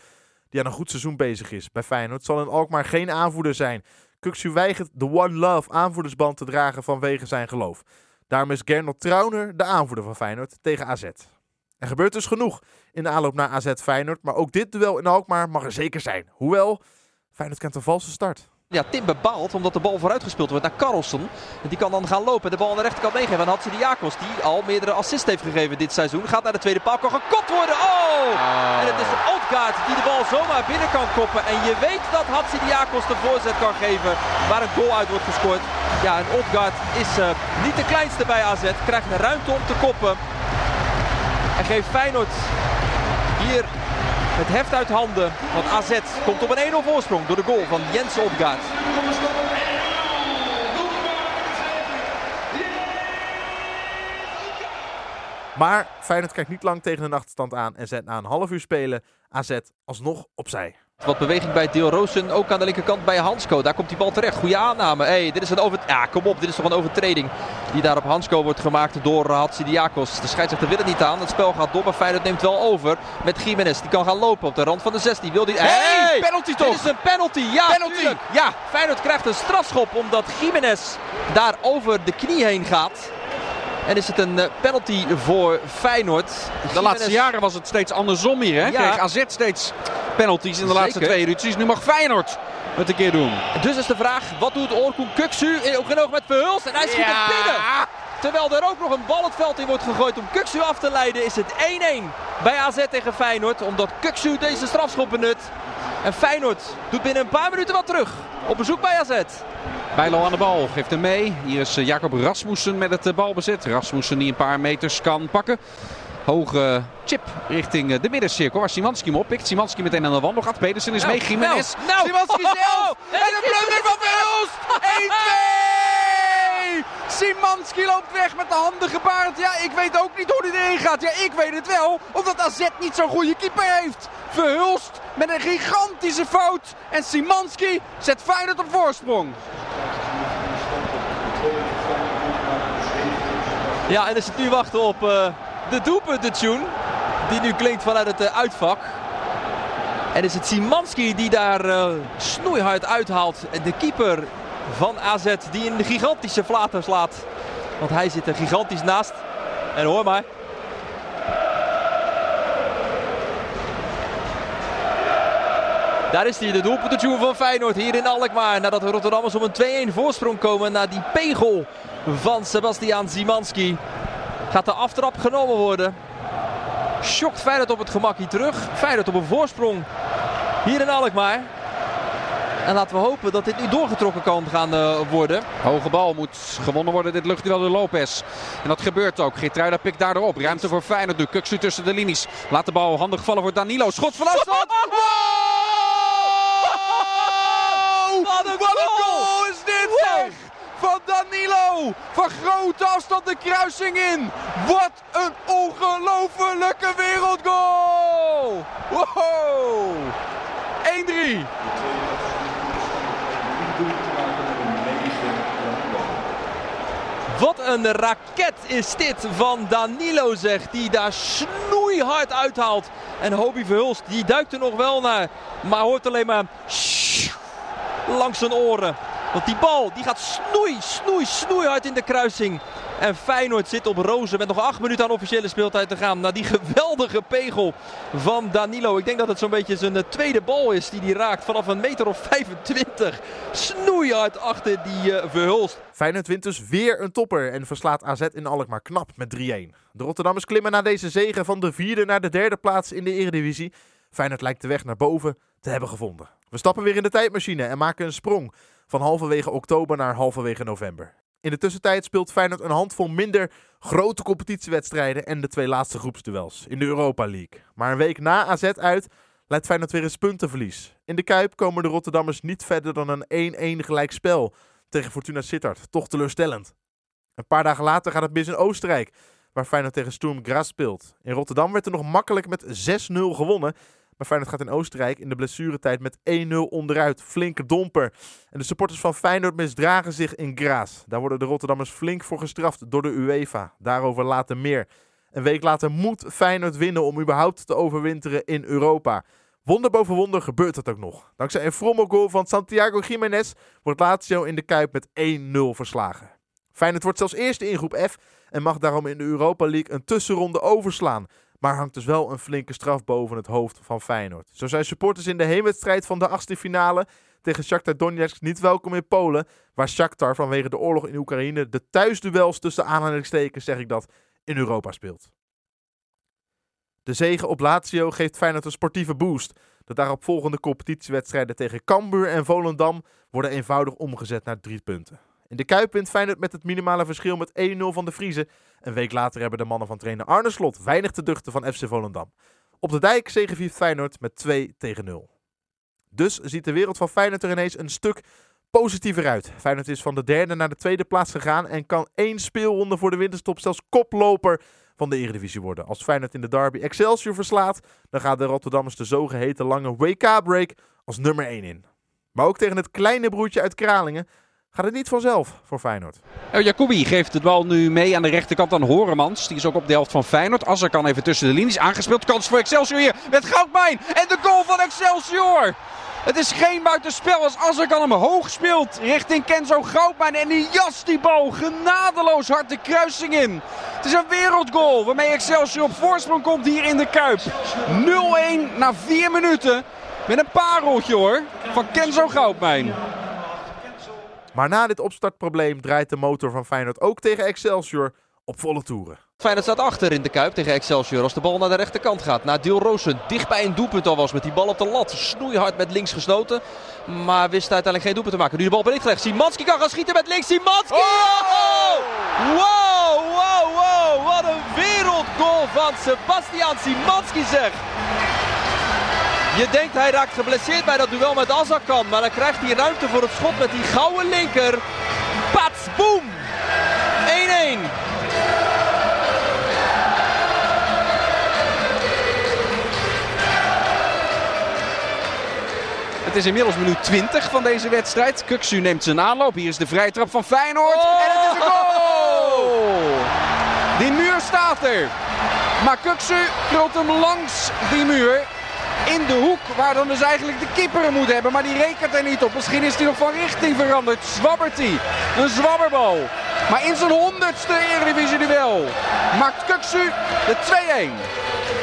die aan een goed seizoen bezig is bij Feyenoord, zal in Alkmaar geen aanvoerder zijn. Kukcu weigert de One Love aanvoerdersband te dragen vanwege zijn geloof. Daarom is Gernot Trauner de aanvoerder van Feyenoord tegen AZ. Er gebeurt dus genoeg in de aanloop naar AZ Feyenoord, maar ook dit duel in Alkmaar mag er zeker zijn. Hoewel, Feyenoord kent een valse start. Ja, Timber baalt omdat de bal vooruit gespeeld wordt naar Carlson. Die kan dan gaan lopen en de bal aan de rechterkant meegeven aan Hatsi Diakos. Die al meerdere assists heeft gegeven dit seizoen. Gaat naar de tweede paal, kan gekopt worden. Oh! En het is de Odgaard die de bal zomaar binnen kan koppen. En je weet dat Hatsi Diakos de voorzet kan geven waar een goal uit wordt gescoord. Ja, en Odgaard is uh, niet de kleinste bij AZ. Krijgt ruimte om te koppen. En geeft Feyenoord hier het heft uit handen. Want AZ komt op een 1-0 voorsprong door de goal van Jens Odgaard. Maar Feyenoord kijkt niet lang tegen een achterstand aan en zet na een half uur spelen AZ alsnog opzij. Wat beweging bij Deel Roosen, ook aan de linkerkant bij Hansko. Daar komt die bal terecht. Goede aanname. Hey, dit is een over... Ja, kom op. Dit is toch een overtreding die daar op Hansko wordt gemaakt door Hatsidiakos. De scheidsrechter wil het niet aan. Het spel gaat door, maar Feyenoord neemt wel over met Jiménez. Die kan gaan lopen op de rand van de 16. Wil die... Hey, penalty toch? Dit is een penalty. Ja, penalty. Tuurlijk. Ja, Feyenoord krijgt een strafschop omdat Jiménez daar over de knie heen gaat. En is het een penalty voor Feyenoord. De laatste jaren was het steeds andersom hier. Hè? Ja. Kreeg AZ steeds penalties in de laatste twee edities. Nu mag Feyenoord het een keer doen. Dus is de vraag, wat doet Orkun Kuksu? Ook genoeg met Verhulst en hij schiet Ja. hem binnen. Terwijl er ook nog een bal het veld in wordt gegooid om Kuksu af te leiden, is het 1-1 bij AZ tegen Feyenoord. Omdat Kuksu deze strafschop benut. En Feyenoord doet binnen een paar minuten wat terug. Op bezoek bij AZ. Bijlo aan de bal, geeft hem mee. Hier is eh, Jacob Rasmussen met het eh, balbezit. Rasmussen die een paar meters kan pakken. Hoge chip richting eh, de middencirkel waar Simanski hem oppikt. Simanski meteen aan de wandel gaat. Pedersen is Nou, mee. Jiménez. nou, nou. Simanski zelf. En En een blunder van Verhulst. (laughs) 1-2. Simanski loopt weg met de handen gebaard. Ja, ik weet ook niet hoe hij erin gaat. Ja, ik weet het wel. Omdat AZ niet zo'n goede keeper heeft. Verhulst met een gigantische fout. En Simanski zet Feyenoord op voorsprong. Ja, en is het nu wachten op eh, de doelpunt. Die nu klinkt vanuit het eh, uitvak. En is het Simanski die daar eh, snoeihard uithaalt. De keeper van AZ die een gigantische flater slaat. Want hij zit er gigantisch naast. En hoor maar. Daar is hij, de doelpuntje van Feyenoord hier in Alkmaar. Nadat de Rotterdammers op een 2-1 voorsprong komen na die pegel van Sebastian Zimanski. Gaat de aftrap genomen worden. Schokt Feyenoord op het gemak hier terug. Feyenoord op een voorsprong hier in Alkmaar. En laten we hopen dat dit nu doorgetrokken kan gaan eh, worden. Hoge bal moet gewonnen worden. Dit luchtduel door Lopez. En dat gebeurt ook. Geertruida pikt daardoor op. Ruimte voor Feyenoord nu. Kuksu tussen de linies. Laat de bal handig vallen voor Danilo. Schot van afstand. (laughs) Wow! Wat een Wat een goal! goal is dit Wow! zeg! Van Danilo. Van grote afstand de kruising in. Wat een ongelofelijke wereldgoal. Wow! 1-3. Wat een raket is dit van Danilo zeg. Die daar snoeihard uithaalt. En Hobie Verhulst die duikt er nog wel naar. Maar hoort alleen maar langs zijn oren. Want die bal die gaat snoei, snoei, snoeihard in de kruising. En Feyenoord zit op rozen met nog acht minuten aan officiële speeltijd te gaan. Na die geweldige pegel van Danilo. Ik denk dat het zo'n beetje zijn eh, tweede bal is die hij raakt vanaf een meter of 25. Snoeihard achter die uh, verhulst. Feyenoord wint dus weer een topper en verslaat AZ in Alkmaar knap met 3-1. De Rotterdammers klimmen na deze zegen van de vierde naar de derde plaats in de Eredivisie. Feyenoord lijkt de weg naar boven te hebben gevonden. We stappen weer in de tijdmachine en maken een sprong van halverwege oktober naar halverwege november. In de tussentijd speelt Feyenoord een handvol minder grote competitiewedstrijden en de twee laatste groepsduels in de Europa League. Maar een week na AZ uit leidt Feyenoord weer eens puntenverlies. In de Kuip komen de Rotterdammers niet verder dan een 1-1 gelijk spel tegen Fortuna Sittard. Toch teleurstellend. Een paar dagen later gaat het mis in Oostenrijk, waar Feyenoord tegen Sturm Graz speelt. In Rotterdam werd er nog makkelijk met 6-0 gewonnen. Maar Feyenoord gaat in Oostenrijk in de blessuretijd met 1-0 onderuit. Flinke domper. En de supporters van Feyenoord misdragen zich in Graz. Daar worden de Rotterdammers flink voor gestraft door de UEFA. Daarover later meer. Een week later moet Feyenoord winnen om überhaupt te overwinteren in Europa. Wonder boven wonder gebeurt het ook nog. Dankzij een frommel goal van Santiago Jiménez wordt Lazio in de Kuip met 1-0 verslagen. Feyenoord wordt zelfs eerste in groep F en mag daarom in de Europa League een tussenronde overslaan. Maar hangt dus wel een flinke straf boven het hoofd van Feyenoord. Zo zijn supporters in de heenwedstrijd van de achtste finale tegen Shakhtar Donetsk niet welkom in Polen. Waar Shakhtar vanwege de oorlog in Oekraïne de thuisduels tussen aanhalingstekens, zeg ik dat, in Europa speelt. De zege op Lazio geeft Feyenoord een sportieve boost. De daaropvolgende competitiewedstrijden tegen Cambuur en Volendam worden eenvoudig omgezet naar drie punten. In de Kuip wint Feyenoord met het minimale verschil met 1-0 van de Vriezen. Een week later hebben de mannen van trainer Arne Slot weinig te duchten van FC Volendam. Op de dijk zegeviert Feyenoord met 2 tegen 0. Dus ziet de wereld van Feyenoord er ineens een stuk positiever uit. Feyenoord is van de derde naar de tweede plaats gegaan en kan één speelronde voor de winterstop zelfs koploper van de Eredivisie worden. Als Feyenoord in de derby Excelsior verslaat, dan gaat de Rotterdammers de zogeheten lange WK-break als nummer 1 in. Maar ook tegen het kleine broertje uit Kralingen gaat het niet vanzelf voor Feyenoord. El Jacobi geeft het bal nu mee aan de rechterkant aan Horemans. Die is ook op de helft van Feyenoord. Azar kan even tussen de linies. Aangespeeld kans voor Excelsior hier met Goudmijn. En de goal van Excelsior. Het is geen buitenspel als Azar kan hem hoog speelt richting Kenzo Goudmijn. En die jas die bal genadeloos hard de kruising in. Het is een wereldgoal waarmee Excelsior op voorsprong komt hier in de Kuip. 0-1 na 4 minuten. Met een pareltje hoor van Kenzo Goudmijn. Maar na dit opstartprobleem draait de motor van Feyenoord ook tegen Excelsior op volle toeren. Feyenoord staat achter in de Kuip tegen Excelsior als de bal naar de rechterkant gaat. Na Dil Roosen dicht bij een doelpunt al was met die bal op de lat. Snoeihard met links gesnoten. Maar wist uiteindelijk geen doelpunt te maken. Nu de bal breed gelegd. Simanski kan gaan schieten met links. Simanski! Oh! Wow, wow, wow. Wat een wereldgoal van Sebastian Simanski zeg. Je denkt hij raakt geblesseerd bij dat duel met Azarkan. Maar dan krijgt hij ruimte voor het schot met die gouden linker. Pats, boom! 1-1. Het is inmiddels minuut 20 van deze wedstrijd. Kuksu neemt zijn aanloop. Hier is de vrije trap van Feyenoord. Oh! En het is een goal! Die muur staat er. Maar Kuksu krult hem langs die muur in de hoek waar dan dus eigenlijk de keeper hem moet hebben. Maar die rekent er niet op. Misschien is hij nog van richting veranderd. Zwabbert hij. Een zwabberbal. Maar in zijn honderdste Eredivisie duel maakt Kuksu de 2-1.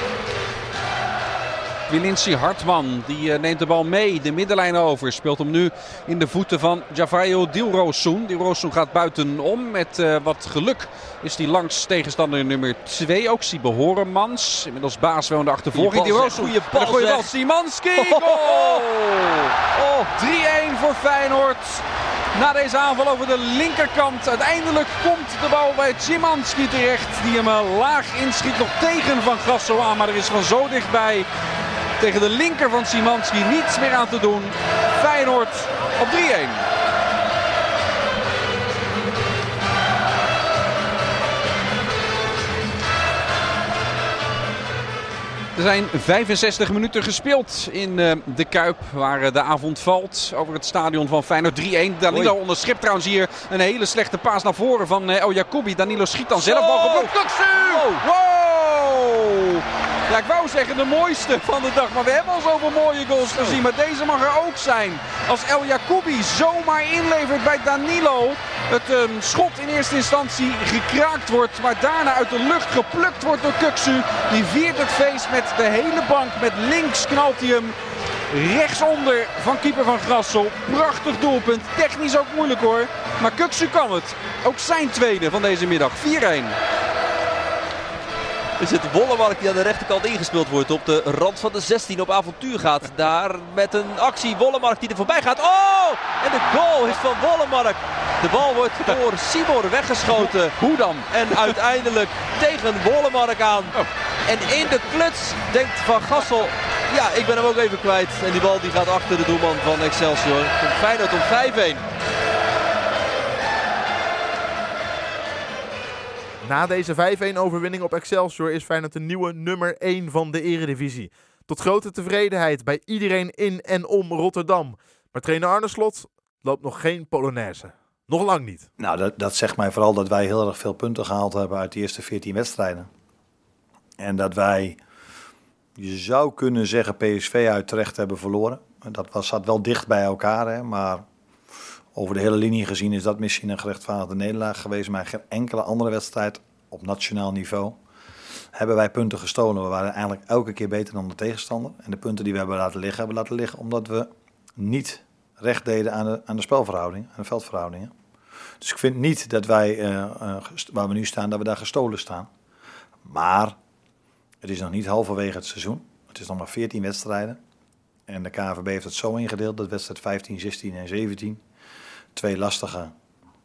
Wilinci Hartman die uh, neemt de bal mee, de middenlijn over. Speelt hem nu in de voeten van Javario Dilrosun. Dilrosun gaat buitenom. Met uh, wat geluk is die langs tegenstander nummer 2. Ook Horemans. Inmiddels baas wel in de achtervolging. Dilrosun. Goeie bal. Simanski. (laughs) Goal! Oh, 3-1 voor Feyenoord. Na deze aanval over de linkerkant. Uiteindelijk komt de bal bij Szymanski terecht. Die hem laag inschiet. Nog tegen Van Grasso aan. Maar er is van zo dichtbij tegen de linker van Simanski niets meer aan te doen. Feyenoord op 3-1. Er zijn 65 minuten gespeeld in uh, de Kuip waar uh, de avond valt over het stadion van Feyenoord 3-1. Danilo Oei. onderschept trouwens hier een hele slechte paas naar voren van uh, El Jacobi. Danilo schiet dan zelf bal geblokt. Oh! Wow! Ja, ik wou zeggen de mooiste van de dag. Maar we hebben al zoveel mooie goals gezien. Maar deze mag er ook zijn. Als El Jacoubi zomaar inlevert bij Danilo. Het um, schot in eerste instantie gekraakt wordt. Maar daarna uit de lucht geplukt wordt door Kuksu. Die viert het feest met de hele bank. Met links knalt hij hem rechtsonder van keeper van Grassel. Prachtig doelpunt. Technisch ook moeilijk hoor. Maar Kuksu kan het. Ook zijn tweede van deze middag. 4-1. Is het Wollemark die aan de rechterkant ingespeeld wordt. Op de rand van de 16 op avontuur gaat. Daar met een actie. Wollemark die er voorbij gaat. Oh! En de goal is van Wollemark. De bal wordt door Simor weggeschoten. Hoe dan? En uiteindelijk tegen Wollemark aan. En in de kluts denkt Van Gassel. Ja, ik ben hem ook even kwijt. En die bal die gaat achter de doelman van Excelsior. Feyenoord om 5-1. Na deze 5-1 overwinning op Excelsior is Feyenoord de nieuwe nummer 1 van de eredivisie. Tot grote tevredenheid bij iedereen in en om Rotterdam. Maar trainer Arne Slot loopt nog geen Polonaise. Nog lang niet. Nou, dat, dat zegt mij vooral dat wij heel erg veel punten gehaald hebben uit de eerste 14 wedstrijden. En dat wij, je zou kunnen zeggen, PSV uit terecht hebben verloren. Dat was, zat wel dicht bij elkaar, hè, maar over de hele linie gezien is dat misschien een gerechtvaardigde nederlaag geweest. Maar geen enkele andere wedstrijd op nationaal niveau hebben wij punten gestolen. We waren eigenlijk elke keer beter dan de tegenstander. En de punten die we hebben laten liggen, hebben we laten liggen omdat we niet recht deden aan de, aan de spelverhoudingen, aan de veldverhoudingen. Dus ik vind niet dat wij, uh, uh, waar we nu staan, dat we daar gestolen staan. Maar het is nog niet halverwege het seizoen. Het is nog maar 14 wedstrijden. En de KNVB heeft het zo ingedeeld dat wedstrijd 15, 16 en 17 twee lastige,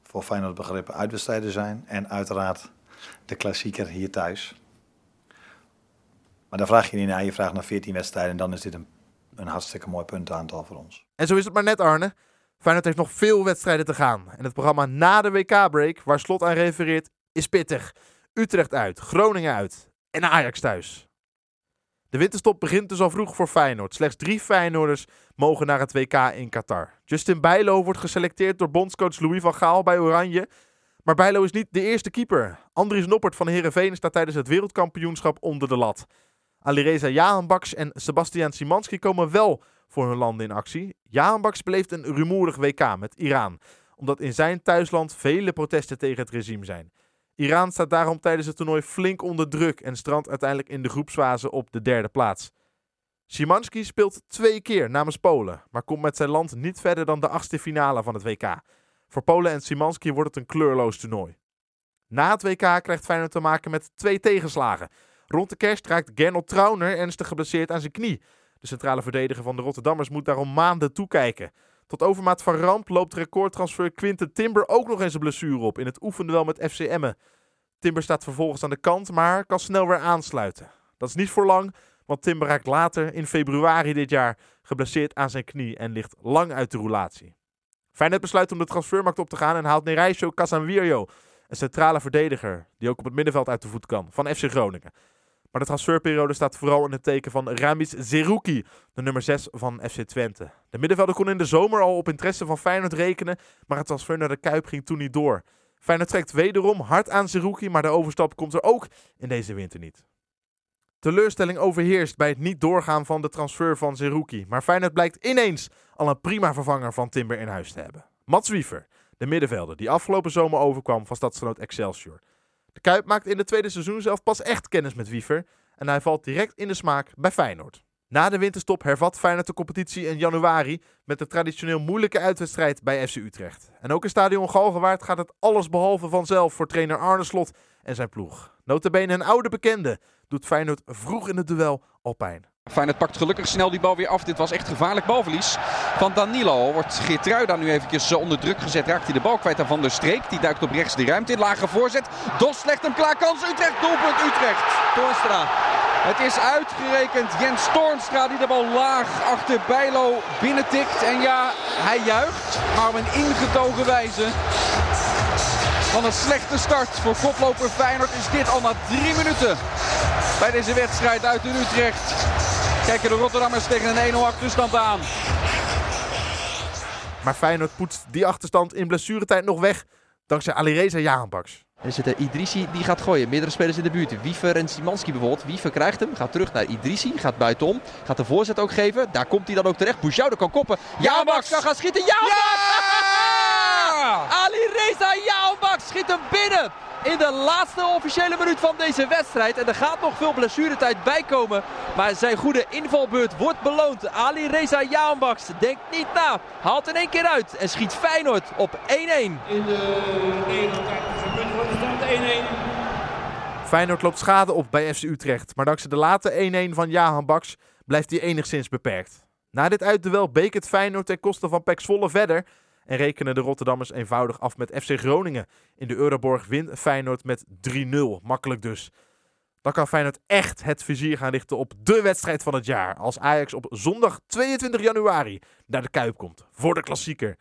voor Feyenoord begrippen, uitwedstrijden zijn. En uiteraard de klassieker hier thuis. Maar dan vraag je niet naar, je vraagt naar 14 wedstrijden en dan is dit een, een hartstikke mooi puntenaantal voor ons. En zo is het maar net, Arne. Feyenoord heeft nog veel wedstrijden te gaan. En het programma na de WK-break, waar Slot aan refereert, is pittig. Utrecht uit, Groningen uit en Ajax thuis. De winterstop begint dus al vroeg voor Feyenoord. Slechts drie Feyenoorders mogen naar het WK in Qatar. Justin Bijlo wordt geselecteerd door bondscoach Louis van Gaal bij Oranje. Maar Bijlo is niet de eerste keeper. Andries Noppert van Herenveen staat tijdens het wereldkampioenschap onder de lat. Alireza Jahanbaks en Sebastian Simanski komen wel voor hun landen in actie. Jahanbaks beleeft een rumoerig WK met Iran, omdat in zijn thuisland vele protesten tegen het regime zijn. Iran staat daarom tijdens het toernooi flink onder druk en strandt uiteindelijk in de groepsfase op de derde plaats. Szymanski speelt twee keer namens Polen, maar komt met zijn land niet verder dan de achtste finale van het WK. Voor Polen en Szymanski wordt het een kleurloos toernooi. Na het WK krijgt Feyenoord te maken met twee tegenslagen. Rond de kerst raakt Gernot Trauner ernstig geblesseerd aan zijn knie. De centrale verdediger van de Rotterdammers moet daarom maanden toekijken. Tot overmaat van ramp loopt recordtransfer Quinten Timber ook nog eens een blessure op in het oefenduel met FC Emmen. Timber staat vervolgens aan de kant, maar kan snel weer aansluiten. Dat is niet voor lang, want Timber raakt later in februari dit jaar geblesseerd aan zijn knie en ligt lang uit de roulatie. Feyenoord besluit om de transfermarkt op te gaan en haalt Nereisho Casanvirio, een centrale verdediger die ook op het middenveld uit de voet kan, van FC Groningen. Maar de transferperiode staat vooral in het teken van Ramis Zerouki, de nummer 6 van FC Twente. De middenvelder kon in de zomer al op interesse van Feyenoord rekenen, maar het transfer naar de Kuip ging toen niet door. Feyenoord trekt wederom hard aan Zerouki, maar de overstap komt er ook in deze winter niet. Teleurstelling overheerst bij het niet doorgaan van de transfer van Zerouki, maar Feyenoord blijkt ineens al een prima vervanger van Timber in huis te hebben. Mats Wiever, de middenvelder die afgelopen zomer overkwam van stadsgenoot Excelsior. De Kuip maakt in de tweede seizoen zelf pas echt kennis met Wiever en hij valt direct in de smaak bij Feyenoord. Na de winterstop hervat Feyenoord de competitie in januari met de traditioneel moeilijke uitwedstrijd bij FC Utrecht. En ook in stadion Galgenwaard gaat het allesbehalve vanzelf voor trainer Arne Slot en zijn ploeg. Notabene een oude bekende doet Feyenoord vroeg in het duel al pijn. Feyenoord pakt gelukkig snel die bal weer af. Dit was echt gevaarlijk balverlies van Danilo. Wordt Geertruida nu eventjes eh, onder druk gezet. Raakt hij de bal kwijt aan Van der Streek. Die duikt op rechts de ruimte in. Lage voorzet. Dos legt hem klaar. Kans Utrecht. Doelpunt Utrecht. Toornstra. Het is uitgerekend Jens Toornstra die de bal laag achter Bijlo binnentikt. En ja, hij juicht. Maar op een ingetogen wijze. Van een slechte start voor koploper Feyenoord is dit al na drie minuten bij deze wedstrijd uit in Utrecht. Kijken de Rotterdammers tegen een 1-0 achterstand aan. Maar Feyenoord poetst die achterstand in blessuretijd nog weg dankzij Alireza Jahanbaks. En er zit er Idrissi die gaat gooien. Meerdere spelers in de buurt. Wiever en Simanski bijvoorbeeld. Wiever krijgt hem. Gaat terug naar Idrissi. Gaat buitenom. Gaat de voorzet ook geven. Daar komt hij dan ook terecht. Boujoude kan koppen. Jaanbaks kan gaan schieten. Jaanbaks! Ali Reza Jaanbaks schiet hem binnen. In de laatste officiële minuut van deze wedstrijd. En er gaat nog veel blessuretijd bij komen. Maar zijn goede invalbeurt wordt beloond. Ali Reza Jaanbaks denkt niet na. Haalt in één keer uit. En schiet Feyenoord op 1-1. In de 89 minuten van de stand 1-1. Feyenoord loopt schade op bij FC Utrecht. Maar dankzij de late 1-1 van Jahan Baks blijft hij enigszins beperkt. Na dit uitduel beek het Feyenoord ten koste van Pek Zwolle verder. En rekenen de Rotterdammers eenvoudig af met FC Groningen. In de Euroborg wint Feyenoord met 3-0. Makkelijk dus. Dan kan Feyenoord echt het vizier gaan richten op de wedstrijd van het jaar. Als Ajax op zondag 22 januari naar de Kuip komt. Voor de klassieker.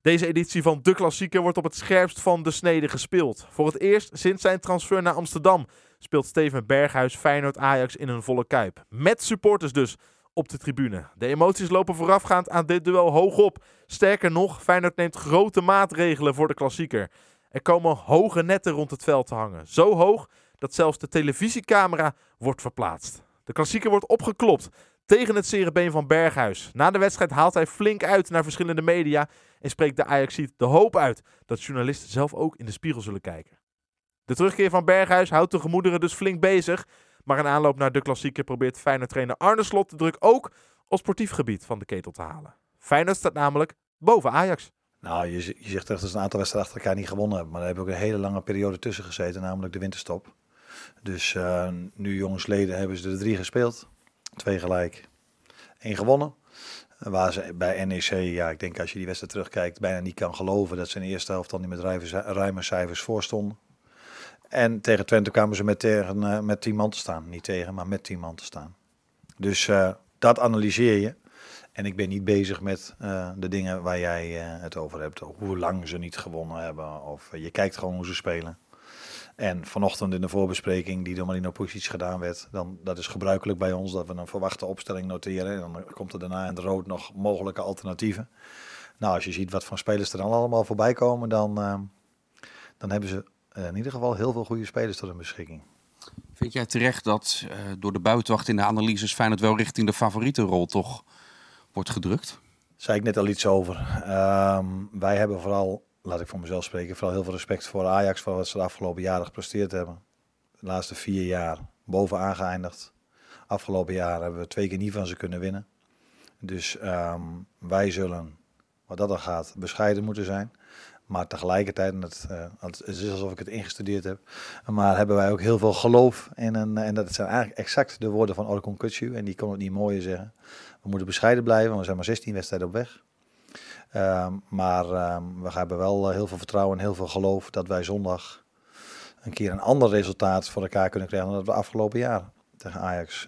Deze editie van De Klassieker wordt op het scherpst van de snede gespeeld. Voor het eerst sinds zijn transfer naar Amsterdam speelt Steven Berghuis Feyenoord Ajax in een volle kuip. Met supporters dus op de tribune. De emoties lopen voorafgaand aan dit duel hoog op. Sterker nog, Feyenoord neemt grote maatregelen voor de klassieker. Er komen hoge netten rond het veld te hangen. Zo hoog dat zelfs de televisiecamera wordt verplaatst. De klassieker wordt opgeklopt tegen het cerebeen van Berghuis. Na de wedstrijd haalt hij flink uit naar verschillende media en spreekt de Ajaxiet de hoop uit dat journalisten zelf ook in de spiegel zullen kijken. De terugkeer van Berghuis houdt de gemoederen dus flink bezig. Maar in aanloop naar de klassieker probeert Feyenoord-trainer Arne Slot de druk ook op sportief gebied van de ketel te halen. Feyenoord staat namelijk boven Ajax. Nou, je, je zegt echt dat ze een aantal wedstrijden achter elkaar niet gewonnen hebben. Maar daar hebben ook een hele lange periode tussen gezeten, namelijk de winterstop. Dus uh, nu jongensleden hebben ze er drie gespeeld. Twee gelijk. één gewonnen. Waar ze bij NEC, ja, ik denk als je die wedstrijd terugkijkt, bijna niet kan geloven dat ze in de eerste helft dan niet met ruime cijfers voor stonden. En tegen Twente kwamen ze met, tegen, uh, met 10 man te staan. Niet tegen, maar met 10 man te staan. Dus uh, dat analyseer je. En ik ben niet bezig met uh, de dingen waar jij het over hebt. Hoe lang ze niet gewonnen hebben. Of je kijkt gewoon hoe ze spelen. En vanochtend in de voorbespreking die door Marino Pusic gedaan werd. Dan, dat is gebruikelijk bij ons dat we een verwachte opstelling noteren. En dan komt er daarna in het rood nog mogelijke alternatieven. Nou, als je ziet wat voor spelers er dan allemaal voorbij komen. Dan, dan hebben ze in ieder geval heel veel goede spelers tot hun beschikking. Vind jij terecht dat uh, door de buitenwacht in de analyses Feyenoord wel richting de favoriete rol toch wordt gedrukt? Zei ik net al iets over. Um, wij hebben vooral, laat ik voor mezelf spreken, vooral heel veel respect voor Ajax voor wat ze de afgelopen jaren gepresteerd hebben. De laatste vier jaar bovenaan geëindigd. Afgelopen jaar hebben we twee keer niet van ze kunnen winnen. Dus um, wij zullen, wat dat dan gaat, bescheiden moeten zijn. Maar tegelijkertijd, en het, uh, het is alsof ik het ingestudeerd heb, maar hebben wij ook heel veel geloof in. Een, en dat zijn eigenlijk exact de woorden van Orkon Kutsu. En die kon het niet mooier zeggen. We moeten bescheiden blijven, want we zijn maar 16 wedstrijden op weg. Um, maar um, we hebben wel heel veel vertrouwen en heel veel geloof dat wij zondag een keer een ander resultaat voor elkaar kunnen krijgen dan dat we afgelopen jaar tegen Ajax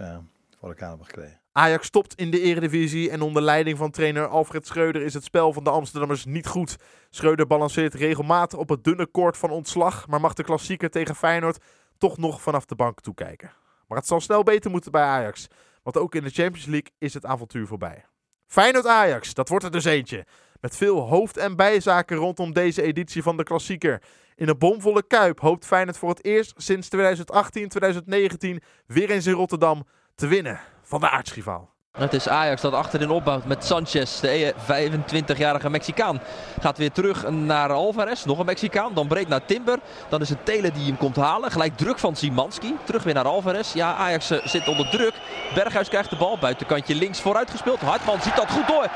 voor elkaar hebben gekregen. Ajax stopt in de eredivisie en onder leiding van trainer Alfred Schreuder is het spel van de Amsterdammers niet goed. Schreuder balanceert regelmatig op het dunne koord van ontslag, maar mag de klassieker tegen Feyenoord toch nog vanaf de bank toekijken. Maar het zal snel beter moeten bij Ajax, want ook in de Champions League is het avontuur voorbij. Feyenoord-Ajax, dat wordt er dus eentje. Met veel hoofd- en bijzaken rondom deze editie van de klassieker. In een bomvolle kuip hoopt Feyenoord voor het eerst sinds 2018-2019 weer eens in Rotterdam te winnen van de aartsrivaal. Het is Ajax dat achterin opbouwt met Sanchez, de 25-jarige Mexicaan. Gaat weer terug naar Alvarez, nog een Mexicaan. Dan breed naar Timber. Dan is het Telen die hem komt halen. Gelijk druk van Simanski. Terug weer naar Alvarez. Ja, Ajax uh, zit onder druk. Berghuis krijgt de bal. Buitenkantje links vooruit gespeeld. Hartman ziet dat goed door.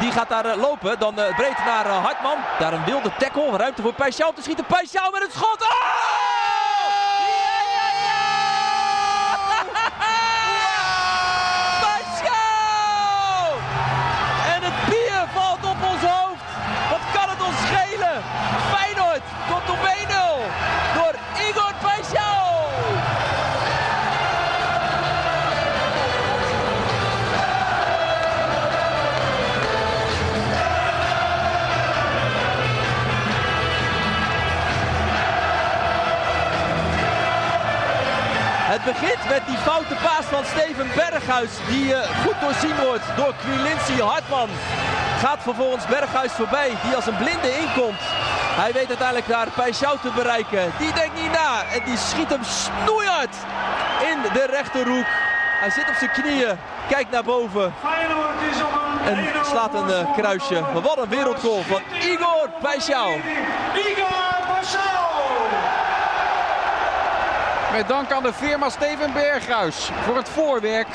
Die gaat daar uh, lopen. Dan uh, breed naar Hartman. Daar een wilde tackle. Ruimte voor Peixau te schieten. Peixau met het schot. Oh! Het begint met die foute paas van Steven Berghuis. Die uh, goed doorzien wordt door Quilinci Hartman. Gaat vervolgens Berghuis voorbij. Die als een blinde inkomt. Hij weet uiteindelijk daar Peixau te bereiken. Die denkt niet na en die schiet hem snoeihard in de rechterhoek. Hij zit op zijn knieën, kijkt naar boven en slaat een uh, kruisje. Wat een wereldgoal van Igor Peixau. Igor Peixau! Met dank aan de firma Steven Berghuis voor het voorwerk.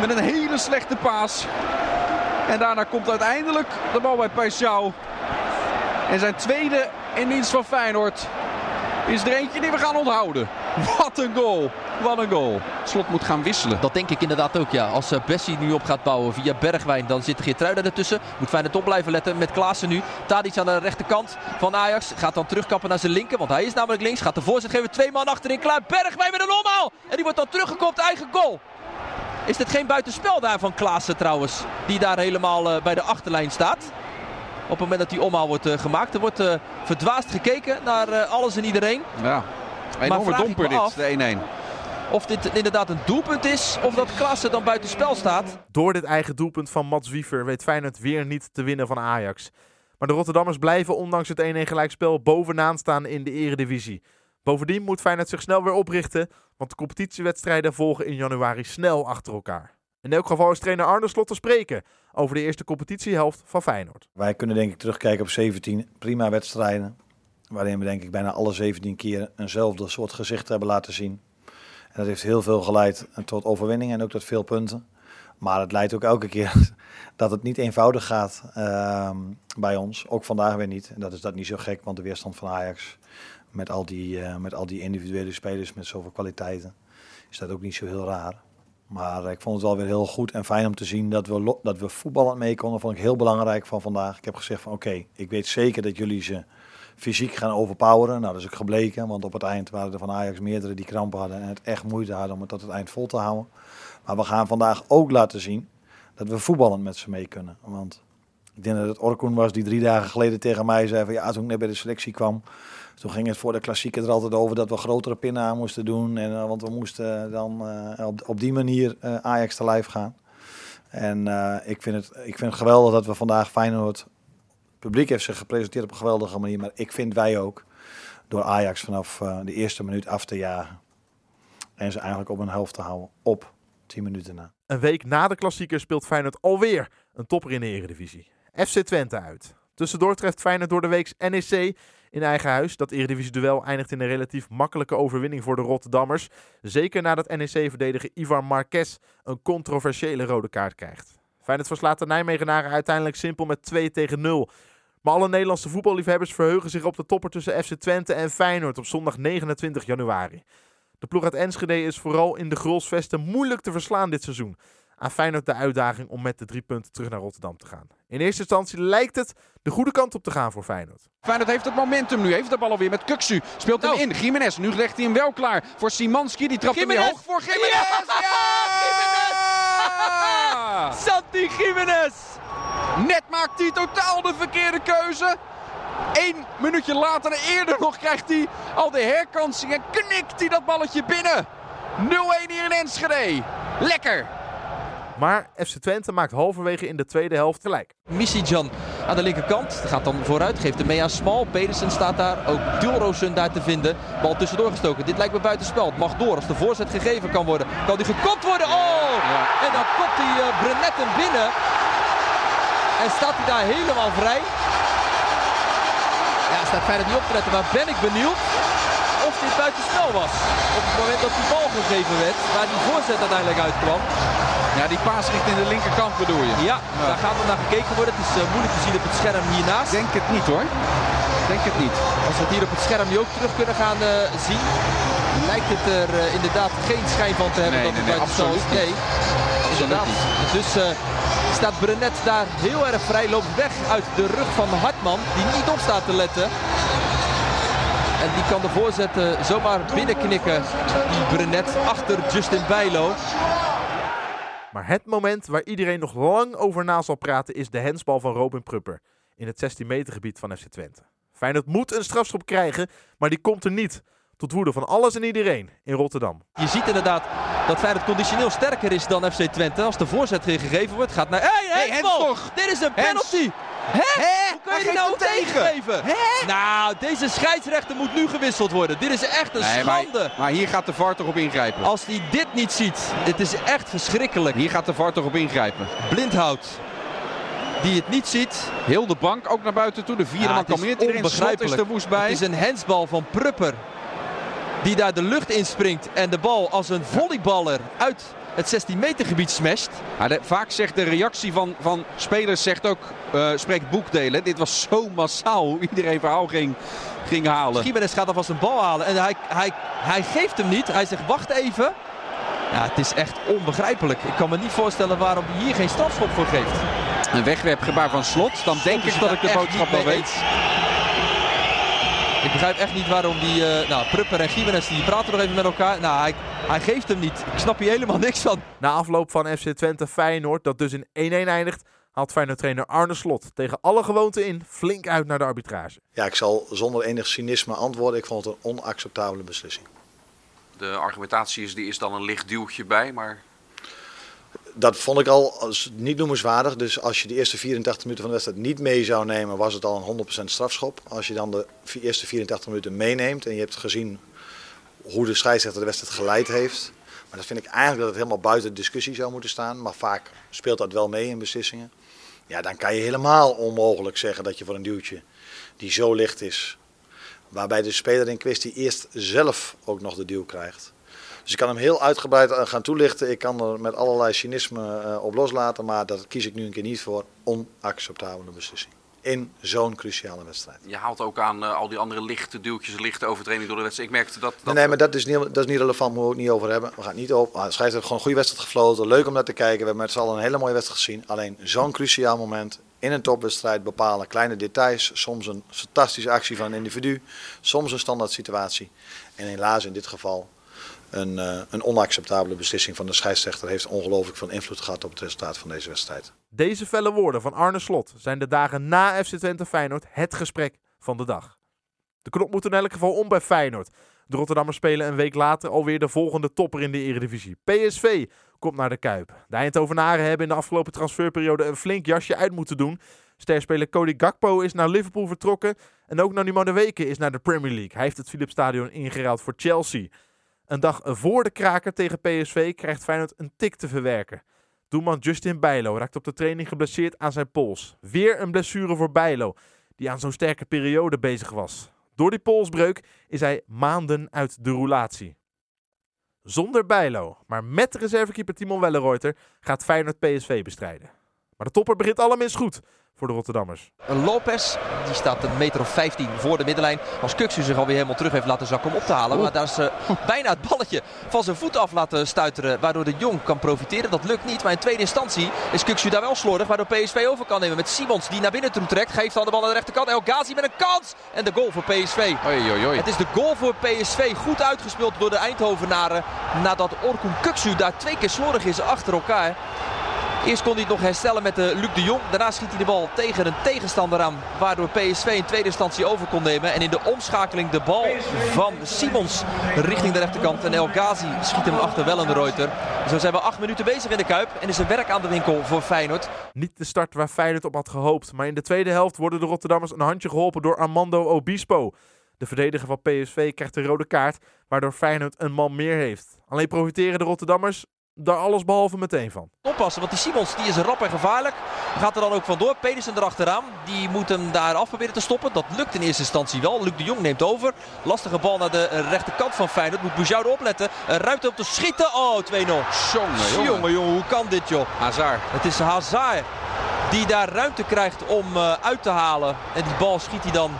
Met een hele slechte paas. En daarna komt uiteindelijk de bal bij Peixau. En zijn tweede in dienst van Feyenoord is er eentje die we gaan onthouden. (laughs) Wat een goal. Wat een goal. Slot moet gaan wisselen. Dat denk ik inderdaad ook, ja. Als uh, Bessie nu op gaat bouwen via Bergwijn, dan zit Geertruida ertussen. Moet Feyenoord op blijven letten met Klaassen nu. Tadic aan de rechterkant van Ajax. Gaat dan terugkappen naar zijn linker, want hij is namelijk links. Gaat de voorzet geven. Twee man achterin klaar. Bergwijn met een omhaal. En die wordt dan teruggekopt. Eigen goal. Is dit geen buitenspel daar van Klaassen trouwens? Die daar helemaal uh, bij de achterlijn staat. Op het moment dat die omhaal wordt uh, gemaakt. Er wordt uh, verdwaasd gekeken naar uh, alles en iedereen. Ja, een enorme domper dit, de 1-1. Of dit inderdaad een doelpunt is, of dat Klaassen dan buitenspel staat. Door dit eigen doelpunt van Mats Wiever weet Feyenoord weer niet te winnen van Ajax. Maar de Rotterdammers blijven ondanks het 1-1 gelijkspel bovenaan staan in de eredivisie. Bovendien moet Feyenoord zich snel weer oprichten, want de competitiewedstrijden volgen in januari snel achter elkaar. In elk geval is trainer Arne Slot te spreken over de eerste competitiehelft van Feyenoord. Wij kunnen denk ik terugkijken op 17 prima wedstrijden. Waarin we denk ik bijna alle 17 keer eenzelfde soort gezicht hebben laten zien. En dat heeft heel veel geleid tot overwinningen en ook tot veel punten. Maar het leidt ook elke keer (laughs) dat het niet eenvoudig gaat uh, bij ons. Ook vandaag weer niet. En dat is dat niet zo gek, want de weerstand van Ajax met al die, uh, met al die individuele spelers met zoveel kwaliteiten is dat ook niet zo heel raar. Maar ik vond het wel weer heel goed en fijn om te zien dat we, dat we voetballend mee konden. vond ik heel belangrijk van vandaag. Ik heb gezegd van oké, ik weet zeker dat jullie ze fysiek gaan overpoweren. Nou, dat is ook gebleken, want op het eind waren er van Ajax meerdere die krampen hadden en het echt moeite hadden om het tot het eind vol te houden. Maar we gaan vandaag ook laten zien dat we voetballend met ze mee kunnen. Want ik denk dat het Orkoen was die drie dagen geleden tegen mij zei van ja, toen ik net bij de selectie kwam, toen ging het voor de klassieker er altijd over dat we grotere pinnen aan moesten doen. En, uh, want we moesten dan uh, op, op die manier uh, Ajax te lijf gaan. En ik, vind het, ik vind geweldig dat we vandaag Feyenoord... Publiek heeft zich gepresenteerd op een geweldige manier. Maar ik vind wij ook door Ajax vanaf de eerste minuut af te jagen. En ze eigenlijk op een helft te houden op 10 minuten na. Een week na de klassieker speelt Feyenoord alweer een topper in de Eredivisie. FC Twente uit. Tussendoor treft Feyenoord door de week NEC in eigen huis. Dat Eredivisie-duel eindigt in een relatief makkelijke overwinning voor de Rotterdammers. Zeker nadat NEC-verdediger Ivar Marquez een controversiële rode kaart krijgt. Feyenoord verslaat de Nijmegenaren uiteindelijk simpel met 2 tegen 0. Maar alle Nederlandse voetballiefhebbers verheugen zich op de topper tussen FC Twente en Feyenoord op zondag 29 januari. De ploeg uit Enschede is vooral in de Grolsvesten moeilijk te verslaan dit seizoen aan Feyenoord de uitdaging om met de drie punten terug naar Rotterdam te gaan. In eerste instantie lijkt het de goede kant op te gaan voor Feyenoord. Feyenoord heeft het momentum nu, heeft de bal alweer met Kuksu. Speelt hem in, Jiménez. Nu legt hij hem wel klaar voor Simanski. Die trapt hem weer hoog voor Jiménez. Ja! Ja! (laughs) Santi Jiménez! Net maakt hij totaal de verkeerde keuze. Eén minuutje later, eerder nog, krijgt hij al de herkansing en knikt hij dat balletje binnen. 0-1 hier in Enschede. Lekker! Maar FC Twente maakt halverwege in de tweede helft gelijk. Misijan aan de linkerkant. Gaat dan vooruit. Geeft hem mee aan Smal. Pedersen staat daar. Ook Dilrosun daar te vinden. Bal tussendoor gestoken. Dit lijkt me buitenspel. Het mag door. Als de voorzet gegeven kan worden. Kan die gekopt worden. Oh! Ja. En dan kopt hij uh, Brenet hem binnen. En staat hij daar helemaal vrij. Ja, staat Feyenoord niet op te letten. Maar ben ik benieuwd of dit buitenspel was. Op het moment dat die bal gegeven werd. Waar die voorzet uiteindelijk uitkwam. Ja, die paas richting de linkerkant bedoel je? Ja, ja. daar gaat er naar gekeken worden. Het is uh, moeilijk te zien op het scherm hiernaast. Denk het niet hoor. Denk het niet. Als we het hier op het scherm nu ook terug kunnen gaan uh, zien, lijkt het er uh, inderdaad geen schijn van te hebben nee, dat het nee, nee, is. Nee, inderdaad. Dus staat Brenet daar heel erg vrij, loopt weg uit de rug van Hartman, die niet op staat te letten. En die kan de voorzet zomaar binnenknikken, die Brenet, achter Justin Bijlo. Maar het moment waar iedereen nog lang over na zal praten is de hensbal van Robin Prupper in het 16 meter gebied van FC Twente. Feyenoord moet een strafschop krijgen, maar die komt er niet. Tot woede van alles en iedereen in Rotterdam. Je ziet inderdaad dat Feyenoord conditioneel sterker is dan FC Twente. Als de voorzet gegeven wordt, gaat naar... Hé, hey, hey, Hens toch! Dit is een penalty! Hè? Hoe kun je die nou tegengeven? Nou, deze scheidsrechter moet nu gewisseld worden. Dit is echt een Nee, maar, schande. maar hier gaat de VAR toch op ingrijpen. Als hij dit niet ziet, het is echt verschrikkelijk. Hier gaat de VAR toch op ingrijpen. Blindhout, die het niet ziet. Heel de bank ook naar buiten toe. De vierde Ja, man kalmeert iedereen. Slot is onbegrijpelijk. er woest bij. Het is een hensbal van Prupper. Die daar de lucht inspringt en de bal als een volleyballer uit het 16 meter gebied smasht. De- vaak zegt de reactie van, van spelers zegt ook, eh, spreekt boekdelen. Dit was zo massaal hoe iedereen verhaal ging, ging halen. Gimenez gaat alvast een bal halen en hij, hij, hij geeft hem niet. Hij zegt wacht even. Ja, het is echt onbegrijpelijk. Ik kan me niet voorstellen waarom hij hier geen strafschop voor geeft. Een wegwerpgebaar van Slot. Dan denk ik dat ik de boodschap wel weet. Ik begrijp echt niet waarom die, eh, nou, Prupper en Gimenez die praten nog even met elkaar. Nou, hij, hij geeft hem niet. Ik snap hier helemaal niks van. Na afloop van FC Twente Feyenoord, dat dus in 1-1 eindigt, haalt Feyenoord-trainer Arne Slot tegen alle gewoonten in flink uit naar de arbitrage. Ja, ik zal zonder enig cynisme antwoorden. Ik vond het een onacceptabele beslissing. De argumentatie is, die is dan een licht duwtje bij, maar Dat vond ik al als niet noemenswaardig. Dus als je de eerste 84 minuten van de wedstrijd niet mee zou nemen, was het al een 100% strafschop. Als je dan de eerste 84 minuten meeneemt en je hebt gezien hoe de scheidsrechter de wedstrijd geleid heeft. Maar dan vind ik eigenlijk dat het helemaal buiten discussie zou moeten staan. Maar vaak speelt dat wel mee in beslissingen. Ja, dan kan je helemaal onmogelijk zeggen dat je voor een duwtje die zo licht is. Waarbij de speler in kwestie eerst zelf ook nog de duw krijgt. Dus ik kan hem heel uitgebreid eh, gaan toelichten. Ik kan er met allerlei cynisme eh, op loslaten. Maar dat kies ik nu een keer niet voor. Onacceptabele beslissing. In zo'n cruciale wedstrijd. je haalt ook aan eh, al die andere lichte duwtjes, lichte overtreding door de wedstrijd. Ik merkte dat... dat Nee, nee, maar dat is, niet, dat is niet relevant. Moeten we het niet over hebben. We gaan het niet op. De scheidsrechter heeft gewoon een goede wedstrijd gefloten. Leuk om naar te kijken. We hebben met z'n allen een hele mooie wedstrijd gezien. Alleen zo'n cruciaal moment. In een topwedstrijd bepalen kleine details. Soms een fantastische actie van een individu. Soms een standaard situatie. En helaas in dit geval een, eh, een onacceptabele beslissing van de scheidsrechter. Heeft ongelooflijk veel invloed gehad op het resultaat van deze wedstrijd. Deze felle woorden van Arne Slot zijn de dagen na FC Twente Feyenoord het gesprek van de dag. De knop moet in elk geval om bij Feyenoord. De Rotterdammers spelen een week later alweer de volgende topper in de Eredivisie. PSV komt naar de Kuip. De Eindhovenaren hebben in de afgelopen transferperiode een flink jasje uit moeten doen. Sterspeler Cody Gakpo is naar Liverpool vertrokken. En ook Nani Madueke is naar de Premier League. Hij heeft het Philipsstadion ingeruild voor Chelsea. Een dag voor de kraker tegen PSV krijgt Feyenoord een tik te verwerken. Doelman Justin Bijlo raakt op de training geblesseerd aan zijn pols. Weer een blessure voor Bijlo, die aan zo'n sterke periode bezig was. Door die polsbreuk is hij maanden uit de roulatie. Zonder Bijlo, maar met reservekeeper Timon Welleroyter gaat Feyenoord PSV bestrijden. Maar de topper begint allerminst goed voor de Rotterdammers. Lopez, die staat een meter of 15 voor de middenlijn. Als Kuksu zich alweer helemaal terug heeft laten zakken om op te halen. Maar daar is eh, (laughs) bijna het balletje van zijn voet af laten stuiteren. Waardoor de Jong kan profiteren. Dat lukt niet. Maar in tweede instantie is Kuksu daar wel slordig. Waardoor PSV over kan nemen met Simons die naar binnen toe trekt. Geeft dan de bal aan de rechterkant. El Ghazi met een kans. En de goal voor PSV. Oei, oei, oei. Het is de goal voor PSV. Goed uitgespeeld door de Eindhovenaren. Nadat Orkun Kuksu daar twee keer slordig is achter elkaar. Eerst kon hij het nog herstellen met de Luc de Jong. Daarna schiet hij de bal tegen een tegenstander aan. Waardoor PSV in tweede instantie over kon nemen. En in de omschakeling de bal van Simons richting de rechterkant. En El Ghazi schiet hem achter Wellenreuter. Zo zijn we acht minuten bezig in de Kuip. En is er werk aan de winkel voor Feyenoord. Niet de start waar Feyenoord op had gehoopt, maar in de tweede helft worden de Rotterdammers een handje geholpen door Armando Obispo. De verdediger van PSV krijgt de rode kaart, waardoor Feyenoord een man meer heeft. Alleen profiteren de Rotterdammers daar alles behalve meteen van. Oppassen, want die Simons die is rap en gevaarlijk. Gaat er dan ook vandoor. Pedersen erachteraan. Die moet hem daar af proberen te stoppen. Dat lukt in eerste instantie wel. Luc de Jong neemt over. Lastige bal naar de rechterkant van Feyenoord. Moet Boujoude opletten. Een ruimte op te schieten. Oh, 2-0. Jongen, jongen. Jongen, jongen, hoe kan dit joh? Hazard. Het is Hazard die daar ruimte krijgt om eh, uit te halen. En die bal schiet hij dan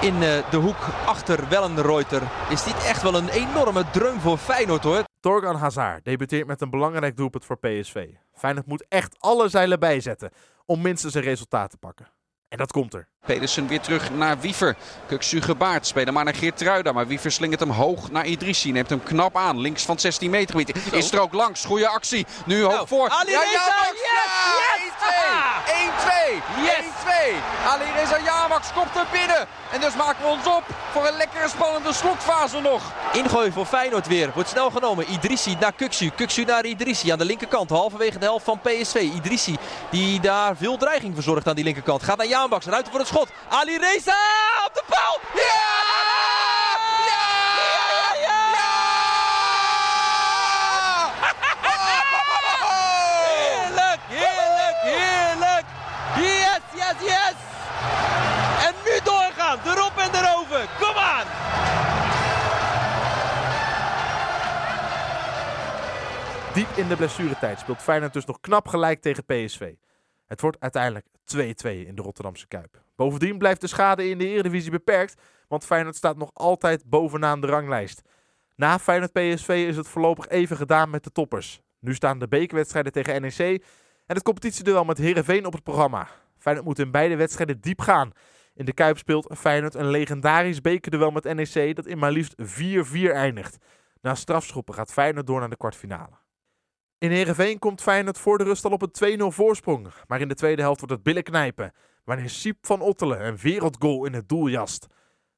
in eh, de hoek achter Wellenreuter. Is dit echt wel een enorme dreun voor Feyenoord hoor. Torgan Hazard debuteert met een belangrijk doelpunt voor PSV. Feyenoord moet echt alle zeilen bijzetten om minstens een resultaat te pakken. En dat komt er. Pedersen weer terug naar Wiever. Kuksu gebaard. Spelen maar naar Geertruida. Maar Wiever slingert hem hoog naar Idrissi. Neemt hem knap aan. Links van 16 meter gebied. Is er ook langs. Goede actie. Nu hoog voor. Ali Ja, Reza, Jamax! yes, Ja, yes! 1-2. 1-2. Yes. 1-2. Ali Reza Jamax komt er binnen. En dus maken we ons op voor een lekkere spannende slotfase nog. Ingooi voor Feyenoord weer. Wordt snel genomen. Idrissi naar Kuksu. Kuksu naar Idrissi aan de linkerkant. Halverwege de helft van PSV. Idrissi die daar veel dreiging verzorgt aan die linkerkant. Gaat naar Jaanbaks. Ruimte voor het schot. Ali Reza op de paal. Ja! Heerlijk, heerlijk, heerlijk. Yes, yes, yes. En nu doorgaan. Erop en erover. Kom aan. Diep in de blessuretijd speelt Feyenoord dus nog knap gelijk tegen PSV. Het wordt uiteindelijk 2-2 in de Rotterdamse Kuip. Bovendien blijft de schade in de Eredivisie beperkt, want Feyenoord staat nog altijd bovenaan de ranglijst. Na Feyenoord PSV is het voorlopig even gedaan met de toppers. Nu staan de bekerwedstrijden tegen NEC en het competitieduel met Heerenveen op het programma. Feyenoord moet in beide wedstrijden diep gaan. In de Kuip speelt Feyenoord een legendarisch bekerduel met NEC dat in maar liefst 4-4 eindigt. Na strafschoppen gaat Feyenoord door naar de kwartfinale. In Heerenveen komt Feyenoord voor de rust al op een 2-0 voorsprong. Maar in de tweede helft wordt het billen knijpen. Wanneer Siep van Ottelen een wereldgoal in het doel jast.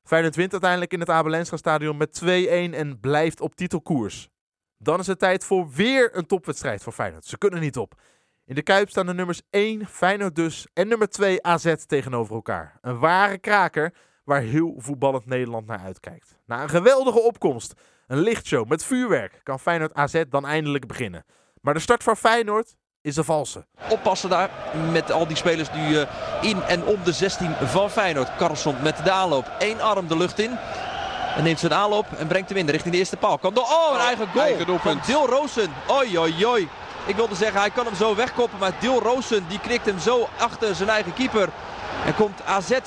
Feyenoord wint uiteindelijk in het Abelensra stadion met 2-1 en blijft op titelkoers. Dan is het tijd voor weer een topwedstrijd voor Feyenoord. Ze kunnen niet op. In de Kuip staan de nummers 1, Feyenoord dus, en nummer 2, AZ tegenover elkaar. Een ware kraker waar heel voetballend Nederland naar uitkijkt. Na een geweldige opkomst, een lichtshow met vuurwerk, kan Feyenoord AZ dan eindelijk beginnen. Maar de start van Feyenoord is een valse. Oppassen daar met al die spelers nu uh, in en om de 16 van Feyenoord. Carlson met de aanloop. Eén arm de lucht in. En neemt zijn aanloop en brengt hem in richting de eerste paal. Kan door, oh, een eigen goal eigen van Dil Roosen. Oi, oi, oi. Ik wilde zeggen, hij kan hem zo wegkoppen. Maar Dil Roosen die knikt hem zo achter zijn eigen keeper. En komt AZ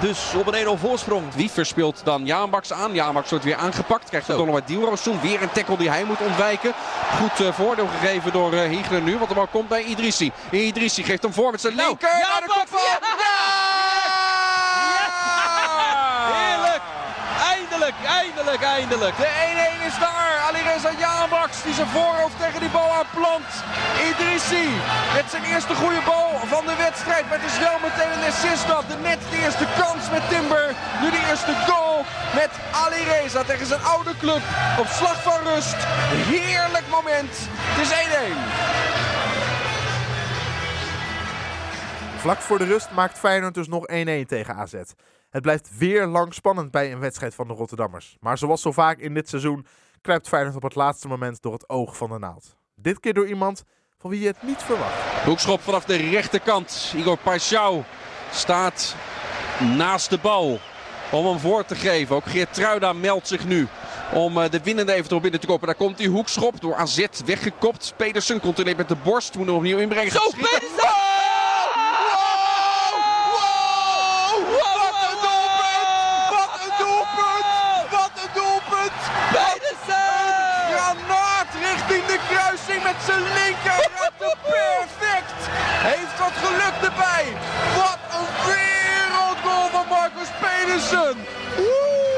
dus op een 1-0 voorsprong. Wie verspeelt dan Jaanbaks aan? Jaanbaks wordt weer aangepakt. Krijgt de Donald Dielroossoen. Weer een tackle die hij moet ontwijken. Goed uh, voordeel gegeven door uh, Hiegler nu. Want de bal komt bij Idrissi. Idrissi geeft hem voor met zijn nou, linker. Ja, de kop van. Ja! Ja! Heerlijk. Eindelijk, eindelijk, eindelijk. De 1-1 is daar. Alireza Jaanbaks die zijn voorhoofd tegen die bal aanplant. Idrissi met zijn eerste goede bal van de wedstrijd. Het is wel meteen een assist dat. De net de eerste kans met Timber. Nu de eerste goal met Alireza tegen zijn oude club. Op slag van rust. Heerlijk moment. Het is 1-1. Vlak voor de rust maakt Feyenoord dus nog 1-1 tegen AZ. Het blijft weer lang spannend bij een wedstrijd van de Rotterdammers. Maar zoals zo vaak in dit seizoen kruipt Feyenoord op het laatste moment door het oog van de naald. Dit keer door iemand van wie je het niet verwacht. Hoekschop vanaf de rechterkant. Igor Paixão staat naast de bal om hem voor te geven. Ook Geert Truida meldt zich nu om de winnende eventueel binnen te kopen. Daar komt die hoekschop door AZ weggekopt. Pedersen controleert met de borst. Moet hem opnieuw inbrengen. Zo, Pedersen! Zijn linker. perfect. Heeft wat geluk erbij. Wat een wereldgoal van Marcus Pedersen. Ho,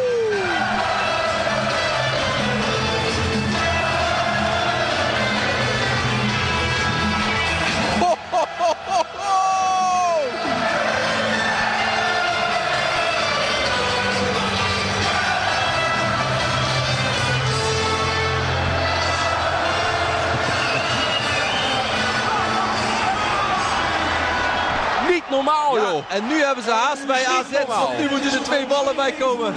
en nu hebben ze haast bij AZ, want nu moeten er twee ballen bij komen.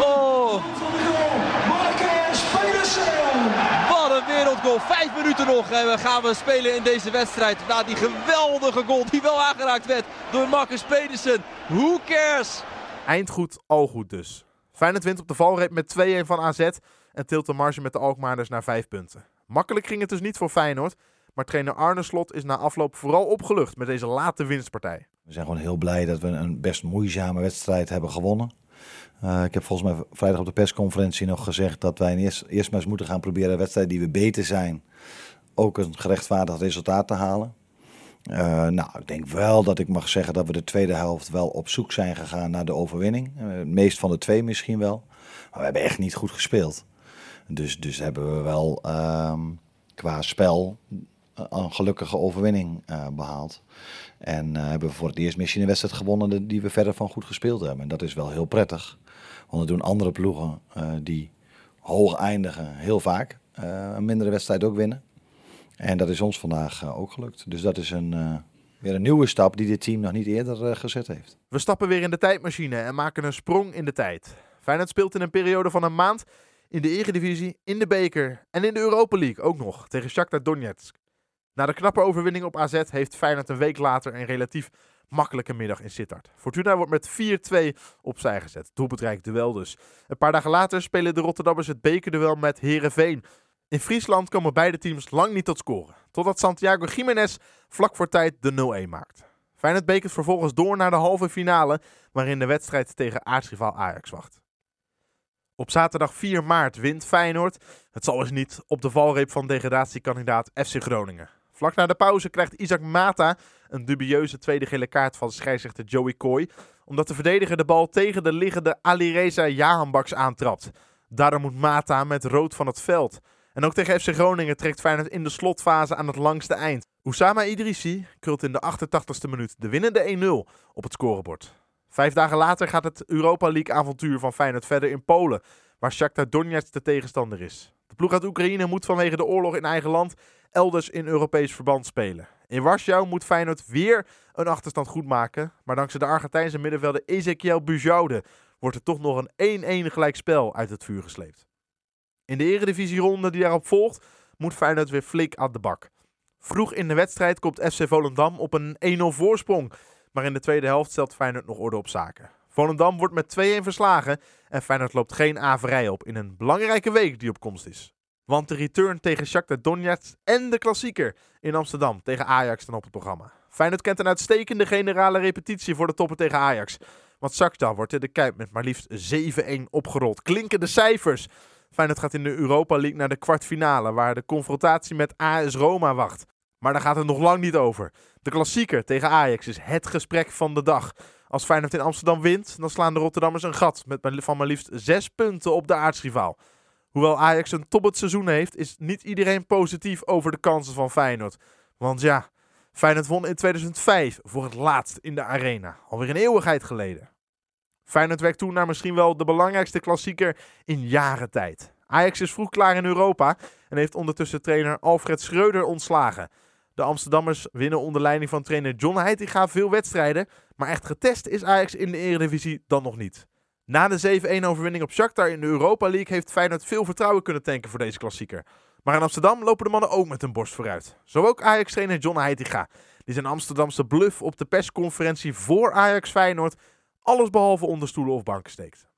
Oh, wat een wereldgoal. Vijf minuten nog en we gaan we spelen in deze wedstrijd. Na die geweldige goal die wel aangeraakt werd door Marcus Pedersen. Who cares? Eind goed, al goed dus. Feyenoord wint op de valreep met 2-1 van AZ en tilt de marge met de Alkmaarders naar 5 punten. Makkelijk ging het dus niet voor Feyenoord, maar trainer Arne Slot is na afloop vooral opgelucht met deze late winstpartij. We zijn gewoon heel blij dat we een best moeizame wedstrijd hebben gewonnen. Uh, ik heb volgens mij vrijdag op de persconferentie nog gezegd dat wij eerst, eerst maar eens moeten gaan proberen wedstrijden die we beter zijn, ook een gerechtvaardigd resultaat te halen. Uh, nou, ik denk wel dat ik mag zeggen dat we de tweede helft wel op zoek zijn gegaan naar de overwinning. Het meest van de twee misschien wel. Maar we hebben echt niet goed gespeeld. Dus, dus hebben we wel uh, qua spel een gelukkige overwinning behaald. En hebben we voor het eerst misschien een wedstrijd gewonnen die we verder van goed gespeeld hebben. En dat is wel heel prettig. Want dat doen andere ploegen die hoog eindigen heel vaak een mindere wedstrijd ook winnen. En dat is ons vandaag ook gelukt. Dus dat is een, weer een nieuwe stap die dit team nog niet eerder gezet heeft. We stappen weer in de tijdmachine en maken een sprong in de tijd. Feyenoord speelt in een periode van een maand in de Eredivisie, in de beker en in de Europa League ook nog tegen Shakhtar Donetsk. Na de knappe overwinning op AZ heeft Feyenoord een week later een relatief makkelijke middag in Sittard. Fortuna wordt met 4-2 opzij gezet. Doelbetrijk duel dus. Een paar dagen later spelen de Rotterdammers het bekerduel met Herenveen. In Friesland komen beide teams lang niet tot scoren. Totdat Santiago Jiménez vlak voor tijd de 0-1 maakt. Feyenoord bekert vervolgens door naar de halve finale, waarin de wedstrijd tegen aartsrivaal Ajax wacht. Op zaterdag 4 maart wint Feyenoord, het zal eens niet, op de valreep van degradatiekandidaat FC Groningen. Vlak na de pauze krijgt Isaac Mata een dubieuze tweede gele kaart van scheidsrechter Joey Coy, omdat de verdediger de bal tegen de liggende Alireza Jahanbaks aantrapt. Daarom moet Mata met rood van het veld. En ook tegen FC Groningen trekt Feyenoord in de slotfase aan het langste eind. Oussama Idrissi krult in de 88ste minuut de winnende 1-0 op het scorebord. Vijf dagen later gaat het Europa League avontuur van Feyenoord verder in Polen, waar Shakhtar Donetsk de tegenstander is. De ploeg uit Oekraïne moet vanwege de oorlog in eigen land elders in Europees verband spelen. In Warschau moet Feyenoord weer een achterstand goedmaken, maar dankzij de Argentijnse middenvelder Ezekiel Bujoude wordt er toch nog een 1-1 gelijkspel uit het vuur gesleept. In de eredivisieronde die daarop volgt, moet Feyenoord weer flink aan de bak. Vroeg in de wedstrijd komt FC Volendam op een 1-0 voorsprong, maar in de tweede helft stelt Feyenoord nog orde op zaken. Volendam wordt met 2-1 verslagen en Feyenoord loopt geen averij op in een belangrijke week die op komst is. Want de return tegen Shakhtar Donetsk en de klassieker in Amsterdam tegen Ajax staan op het programma. Feyenoord kent een uitstekende generale repetitie voor de toppen tegen Ajax. Want Shakhtar wordt in de Kuip met maar liefst 7-1 opgerold. Klinken de cijfers. Feyenoord gaat in de Europa League naar de kwartfinale, waar de confrontatie met AS Roma wacht. Maar daar gaat het nog lang niet over. De klassieker tegen Ajax is het gesprek van de dag. Als Feyenoord in Amsterdam wint, dan slaan de Rotterdammers een gat met van maar liefst zes punten op de aartsrivaal. Hoewel Ajax een top het seizoen heeft, is niet iedereen positief over de kansen van Feyenoord. Want ja, Feyenoord won in 2005 voor het laatst in de arena. Alweer een eeuwigheid geleden. Feyenoord werkt toen naar misschien wel de belangrijkste klassieker in jaren tijd. Ajax is vroeg klaar in Europa en heeft ondertussen trainer Alfred Schreuder ontslagen. De Amsterdammers winnen onder leiding van trainer John Heitinga veel wedstrijden, maar echt getest is Ajax in de Eredivisie dan nog niet. Na de 7-1 overwinning op Shakhtar in de Europa League heeft Feyenoord veel vertrouwen kunnen tanken voor deze klassieker. Maar in Amsterdam lopen de mannen ook met een borst vooruit. Zo ook Ajax-trainer John Heitinga, die zijn Amsterdamse bluff op de persconferentie voor Ajax Feyenoord alles behalve onder stoelen of banken steekt.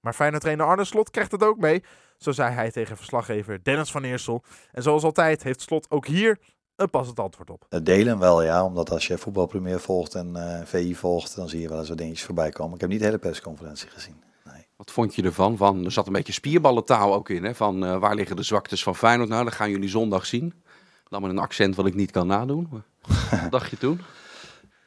Maar Feyenoord-trainer Arne Slot krijgt het ook mee, zo zei hij tegen verslaggever Dennis van Eersel. En zoals altijd heeft Slot ook hier een passend antwoord op. Het delen wel, ja. Omdat als je voetbalpremier volgt en uh, eh, VI volgt, dan zie je wel eens wat dingetjes voorbij komen. Ik heb niet de hele persconferentie gezien. Nee. Wat vond je ervan? Van, er zat een beetje spierballentaal ook in. Hè? Van uh, waar liggen de zwaktes van Feyenoord? Nou, dat gaan jullie zondag zien. Dan met een accent wat ik niet kan nadoen. wat dacht je toen?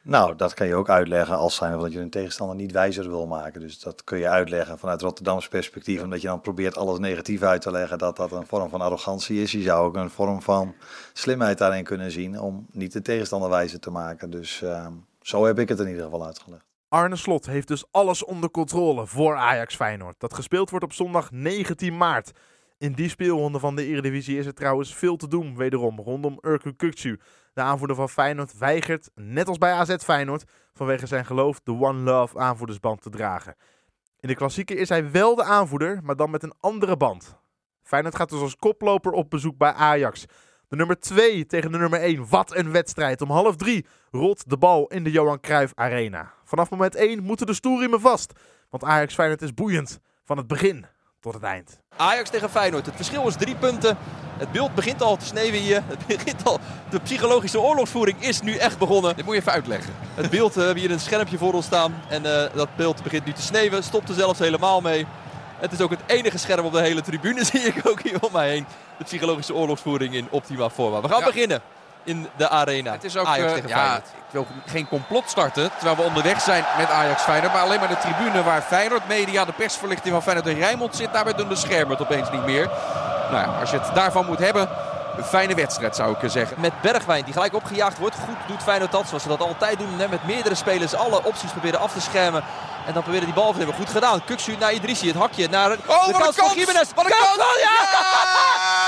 Nou, dat kan je ook uitleggen als zijn dat je een tegenstander niet wijzer wil maken. Dus dat kun je uitleggen vanuit Rotterdams perspectief. Omdat je dan probeert alles negatief uit te leggen. Dat dat een vorm van arrogantie is. Je zou ook een vorm van slimheid daarin kunnen zien. Om niet de tegenstander wijzer te maken. Dus uh, zo heb ik het in ieder geval uitgelegd. Arne Slot heeft dus alles onder controle voor Ajax Feyenoord. Dat gespeeld wordt op zondag 19 maart. In die speelronde van de Eredivisie is er trouwens veel te doen, wederom, rondom Urku Kukcu. De aanvoerder van Feyenoord weigert, net als bij AZ Feyenoord, vanwege zijn geloof de One Love aanvoerdersband te dragen. In de klassieker is hij wel de aanvoerder, maar dan met een andere band. Feyenoord gaat dus als koploper op bezoek bij Ajax. De nummer 2 tegen de nummer 1. Wat een wedstrijd. Om half 3 rolt de bal in de Johan Cruijff Arena. Vanaf moment 1 moeten de stoelriemen vast. Want Ajax Feyenoord is boeiend. Van het begin tot het eind. Ajax tegen Feyenoord. Het verschil is drie punten. Het beeld begint al te sneeuwen hier. Het begint al. De psychologische oorlogsvoering is nu echt begonnen. Dit moet je even uitleggen. Het beeld, uh, we hebben hier een schermpje voor ons staan. En uh, dat beeld begint nu te sneeuwen. Stopt er zelfs helemaal mee. Het is ook het enige scherm op de hele tribune, (laughs) zie ik ook hier om mij heen. De psychologische oorlogsvoering in optima forma. We gaan ja. beginnen in de arena. Het is ook, Ajax uh, tegen ja, ik wil geen complot starten terwijl we onderweg zijn met Ajax Feyenoord. Maar alleen maar de tribune waar Feyenoord Media, de persverlichting van Feyenoord en Rijnmond zit. Daarbij doen de schermen het opeens niet meer. Nou ja, als je het daarvan moet hebben, een fijne wedstrijd zou ik zeggen. Met Bergwijn die gelijk opgejaagd wordt. Goed doet Feyenoord dat zoals ze dat altijd doen. Hè, met meerdere spelers alle opties proberen af te schermen. En dan proberen die bal te hebben. Goed gedaan. Kuksu naar Idrissi. Het hakje naar Oh, de een kans van kans! Gimenez. Wat een Kans kans! ja! Ja!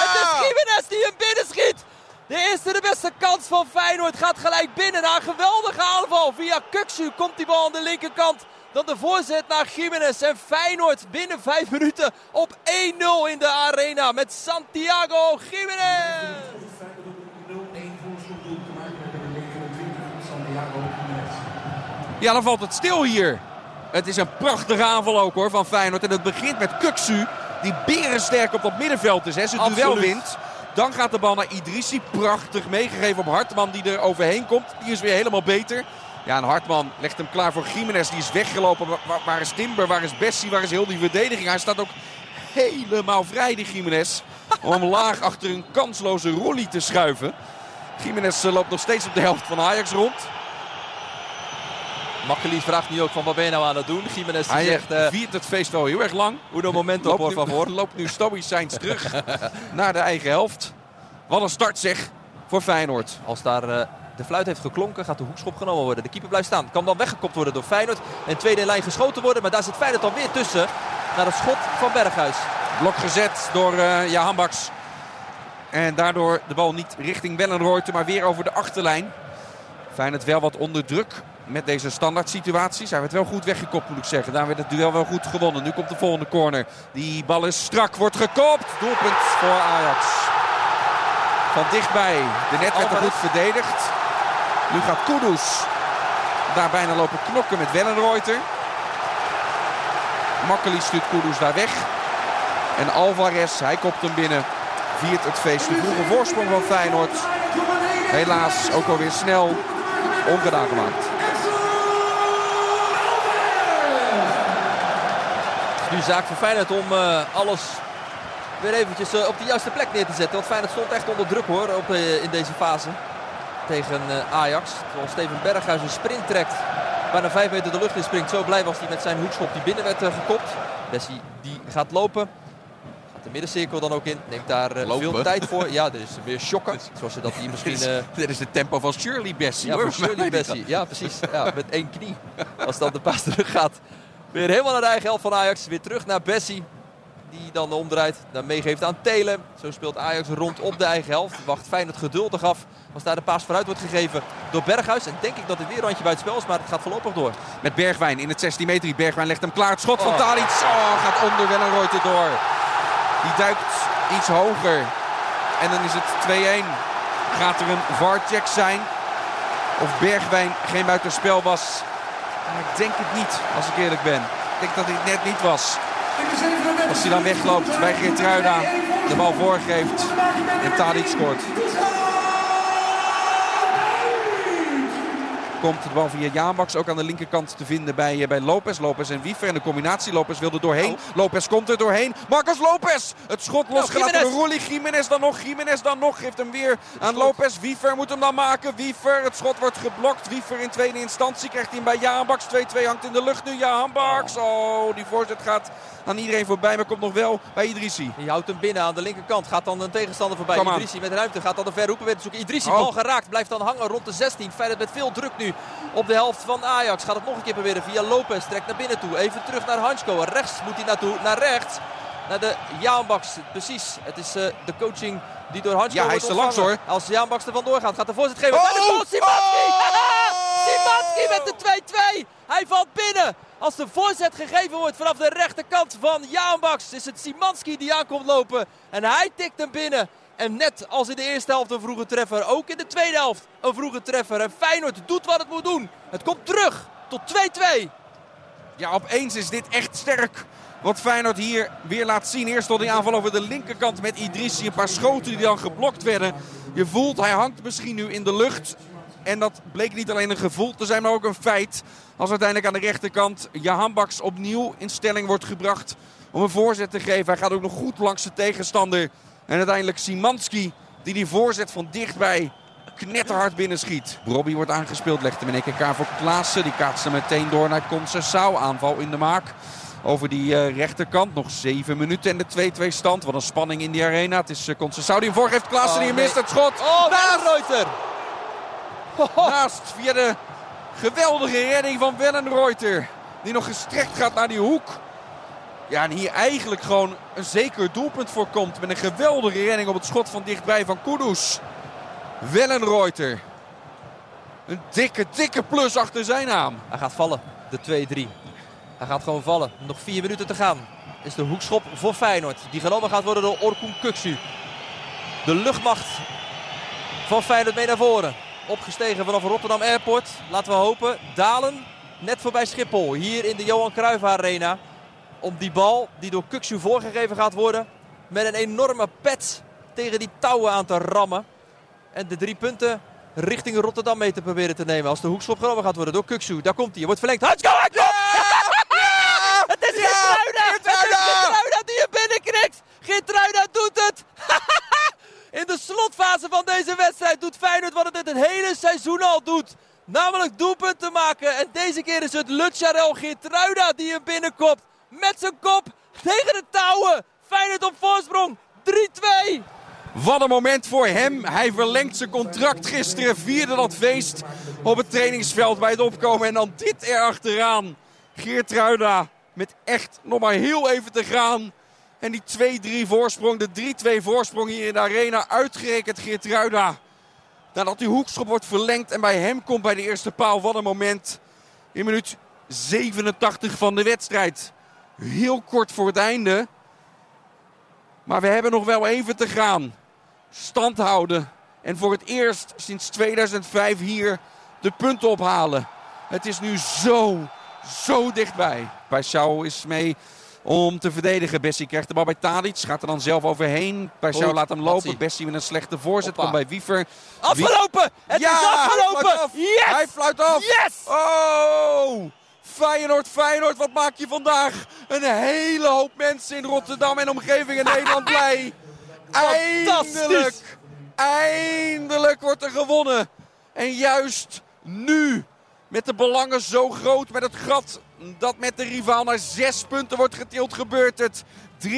(laughs) Het is Gimenez die hem binnen schiet. De eerste de beste kans van Feyenoord gaat gelijk binnen. Na een geweldige aanval. Via Kuksu komt die bal aan de linkerkant. Dan de voorzet naar Gimenez. En Feyenoord binnen vijf minuten op 1-0 in de arena. Met Santiago Gimenez. Ja, dan valt het stil hier. Het is een prachtige aanval ook hoor van Feyenoord. En het begint met Kuksu. Die berensterk op dat middenveld is. Hè. Zijn duel wint. Dan gaat de bal naar Idrissi. Prachtig meegegeven op Hartman die er overheen komt. Die is weer helemaal beter. Ja, en Hartman legt hem klaar voor Jiménez. Die is weggelopen. Waar, is Timber? Waar is Bessie? Waar is heel die verdediging? Hij staat ook helemaal vrij, die Jiménez. Om laag achter een kansloze rolly te schuiven. Jiménez eh, loopt nog steeds op de helft van Ajax rond. Makkeli vraagt nu ook van wat ben je nou aan het doen? Gimenez die Hij zegt... eh viert het feest wel heel erg lang. Uno momento, por Loopt nu, favor. (laughs) loopt nu stoïcijns terug (laughs) naar de eigen helft. Wat een start zeg voor Feyenoord. Als daar eh, de fluit heeft geklonken, gaat de hoekschop genomen worden. De keeper blijft staan. Kan dan weggekopt worden door Feyenoord. En tweede in lijn geschoten worden. Maar daar zit Feyenoord dan weer tussen. Naar het schot van Berghuis. Blok gezet door eh Jahan Baks. En daardoor de bal niet richting Wellenrooyte, maar weer over de achterlijn. Feyenoord wel wat onder druk met deze standaard situaties. Hij werd wel goed weggekopt moet ik zeggen. Daar werd het duel wel goed gewonnen. Nu komt de volgende corner. Die bal is strak, wordt gekopt. Doelpunt voor Ajax. Van dichtbij. De net werd er goed verdedigd. Nu gaat Kudus daar bijna lopen knokken met Wellenreuter. Makkeli stuurt Kudus daar weg. En Alvarez, hij kopt hem binnen. Viert het feest. De vroege voorsprong van Feyenoord. Helaas ook alweer snel ongedaan gemaakt. Is nu zaak voor Feyenoord om eh, alles weer eventjes eh, op de juiste plek neer te zetten. Want Feyenoord stond echt onder druk hoor op, eh, in deze fase. Tegen Ajax. Terwijl Steven Berghuis een sprint trekt. Bijna 5 meter de lucht in springt. Zo blij was hij met zijn hoekschop die binnen werd gekopt. Bessie die gaat lopen. Gaat de middencirkel dan ook in. Neemt daar veel tijd voor. Ja, dit is weer shocken. Zoals ze dat hier (laughs) misschien... Dit is, dit is de tempo van Shirley Bessie. ja, hoor. Shirley (laughs) Bessie. Ja, precies. Ja, met één knie. Als dan de paas terug gaat. Weer helemaal naar de eigen helft van Ajax. Weer terug naar Bessie. Die dan omdraait. Dan meegeeft aan Telen. Zo speelt Ajax rond op de eigen helft. Wacht Feyenoord geduldig af. Als daar de paas vooruit wordt gegeven door Berghuis. En denk ik dat het weer randje buiten spel is. Maar het gaat voorlopig door. Met Bergwijn in het 16 meter. Bergwijn legt hem klaar. Het schot van. Tadic oh, gaat onder Wellenreuter door. Die duikt iets hoger. En dan is het 2-1. Gaat er een VAR-check zijn? Of Bergwijn geen buitenspel was? Maar ik denk het niet, als ik eerlijk ben. Ik denk dat hij het net niet was. Als hij dan wegloopt bij Geertruida, de bal voorgeeft en Tadic scoort. Komt de bal via Jaanbaks ook aan de linkerkant te vinden bij, eh, bij Lopez. Lopez en Wiever en de combinatie. Lopez wil er doorheen. Lopez komt er doorheen. Marcos Lopez. Het schot losgelaten door Gimenez. Rolly. Jiménez dan nog. Jiménez dan nog. Geeft hem weer aan Lopez. Wiever moet hem dan maken. Wiever. Het schot wordt geblokt. Wiever in tweede instantie krijgt hij hem bij Jaanbaks. 2-2 hangt in de lucht nu. Jaanbaks. Oh, die voorzet gaat aan iedereen voorbij. Maar komt nog wel bij Idrissi. Die houdt hem binnen aan de linkerkant. Gaat dan een tegenstander voorbij. Idrissi met ruimte. Gaat dan de verre hoeken weer zoeken. Idrissi Oh. bal geraakt. Blijft dan hangen rond de 16. Feyenoord met veel druk nu op de helft van Ajax. Gaat het nog een keer proberen via Lopez. Trekt naar binnen toe. Even terug naar Hansko. Rechts moet hij naartoe. Naar rechts. Naar de Jaanbaks. Precies. Het is eh, de coaching die door Hansko Ja, hij is te langs, ontvangen. Als Jaanbaks er vandoor gaat, gaat de voorzet geven. Bij de Oh! goal, Simanski! Oh! (laughs) Simanski met de 2-2. Hij valt binnen. Als de voorzet gegeven wordt vanaf de rechterkant van Jaanbaks is het Simanski die aankomt lopen. En hij tikt hem binnen. En net als in de eerste helft een vroege treffer, ook in de tweede helft een vroege treffer. En Feyenoord doet wat het moet doen. Het komt terug tot 2-2. Ja, opeens is dit echt sterk. Wat Feyenoord hier weer laat zien. Eerst al die aanval over de linkerkant met Idrissi. Een paar schoten die dan geblokt werden. Je voelt, hij hangt misschien nu in de lucht. En dat bleek niet alleen een gevoel te zijn, maar ook een feit. Als uiteindelijk aan de rechterkant Jahan Baks opnieuw in stelling wordt gebracht om een voorzet te geven. Hij gaat ook nog goed langs de tegenstander. En uiteindelijk Simanski die die voorzet van dichtbij knetterhard binnenschiet. Robbie wordt aangespeeld, legt hem in één keer voor Klaassen. Die kaatst hem meteen door naar Concessao. Aanval in de maak. over die uh, rechterkant. Nog 7 minuten en de 2-2 stand. Wat een spanning in die arena. Het is uh, die hem voorgeeft. Klaassen oh, die mist het schot. Oh, Naast! (laughs) Naast via de geweldige redding van Wellenreuter. Die nog gestrekt gaat naar die hoek. Ja, en hier eigenlijk gewoon een zeker doelpunt voorkomt. Met een geweldige redding op het schot van dichtbij van Kudus. Wellenreuter. Een dikke, dikke plus achter zijn naam. Hij gaat vallen, de 2-3. Hij gaat gewoon vallen. Nog vier minuten te gaan. Is de hoekschop voor Feyenoord. Die genomen gaat worden door Orkun Kuksu. De luchtmacht van Feyenoord mee naar voren. Opgestegen vanaf Rotterdam Airport. Laten we hopen. Dalen net voorbij Schiphol. Hier in de Johan Cruijff Arena. Om die bal die door Kuksu voorgegeven gaat worden. Met een enorme pet tegen die touwen aan te rammen. En de drie punten richting Rotterdam mee te proberen te nemen. Als de hoekschop genomen gaat worden door Kuksu. Daar komt hij. Wordt verlengd. Hij komt! Het is Geertruida! Het is die je binnenkrikt! Geertruida doet het! (laughs) In de slotfase van deze wedstrijd doet Feyenoord wat het het hele seizoen al doet. Namelijk doelpunten maken. En deze keer is het Lucharel Geertruida die hem binnenkomt. Met zijn kop tegen de touwen. Feyenoord op voorsprong. 3-2. Wat een moment voor hem. Hij verlengt zijn contract gisteren. Vierde dat feest op het trainingsveld bij het opkomen. En dan dit erachteraan. Geertruida met echt nog maar heel even te gaan. En die 2-3 voorsprong, de 3-2 voorsprong hier in de arena. Uitgerekend Geertruida. Nadat die hoekschop wordt verlengd en bij hem komt bij de eerste paal. Wat een moment. In minuut 87 van de wedstrijd. Heel kort voor het einde. Maar we hebben nog wel even te gaan. Stand houden. En voor het eerst sinds 2005 hier de punten ophalen. Het is nu zo, zo dichtbij. Paixão is mee om te verdedigen. Bessie krijgt de bal bij Tadic. Gaat er dan zelf overheen. Paixão laat hem lopen. Bessie met een slechte voorzet. Komt bij Wiever. Afgelopen! Het ja, is afgelopen! Hij yes! Hij fluit af! Yes! Oh! Feyenoord, Feyenoord, wat maak je vandaag? Een hele hoop mensen in Rotterdam en omgeving in Nederland (laughs) blij. Eindelijk, eindelijk wordt er gewonnen. En juist nu, met de belangen zo groot, met het gat dat met de rivaal naar zes punten wordt getild, gebeurt het. 3-2.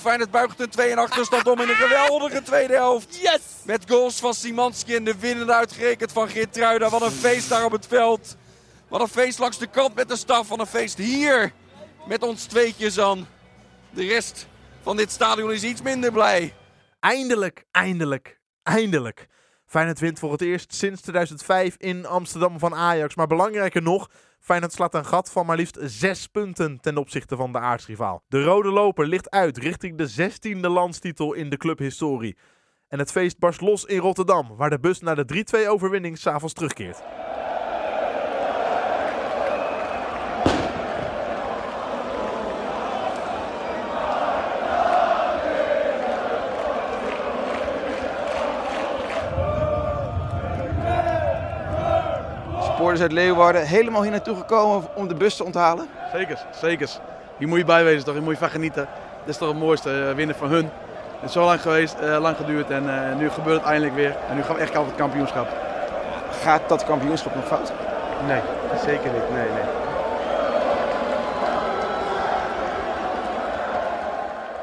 Feyenoord buigt een 2 en achterstand om in een geweldige tweede helft. Yes! Met goals van Simanski en de winnende uitgerekend van Geertruida. Wat een feest daar op het veld. Wat een feest langs de kant met de staf. Wat een feest hier met ons tweetjes aan. De rest van dit stadion is iets minder blij. Eindelijk, eindelijk, eindelijk. Feyenoord wint voor het eerst sinds 2005 in Amsterdam van Ajax. Maar belangrijker nog, Feyenoord slaat een gat van maar liefst zes punten ten opzichte van de aardsrivaal. De rode loper ligt uit richting de 16e landstitel in de clubhistorie. En het feest barst los in Rotterdam, waar de bus naar de 3-2 overwinning s'avonds terugkeert. Uit Leeuwarden helemaal hier naartoe gekomen om de bus te onthalen? Zeker, zeker. Hier moet je bij wezen toch, hier moet je van genieten. Dit is toch het mooiste, uh, winnen van hun. Het is zo lang geweest, uh, lang geduurd en uh, nu gebeurt het eindelijk weer. En nu gaan we echt over het kampioenschap. Gaat dat kampioenschap nog fout? Nee, zeker niet. Nee, nee.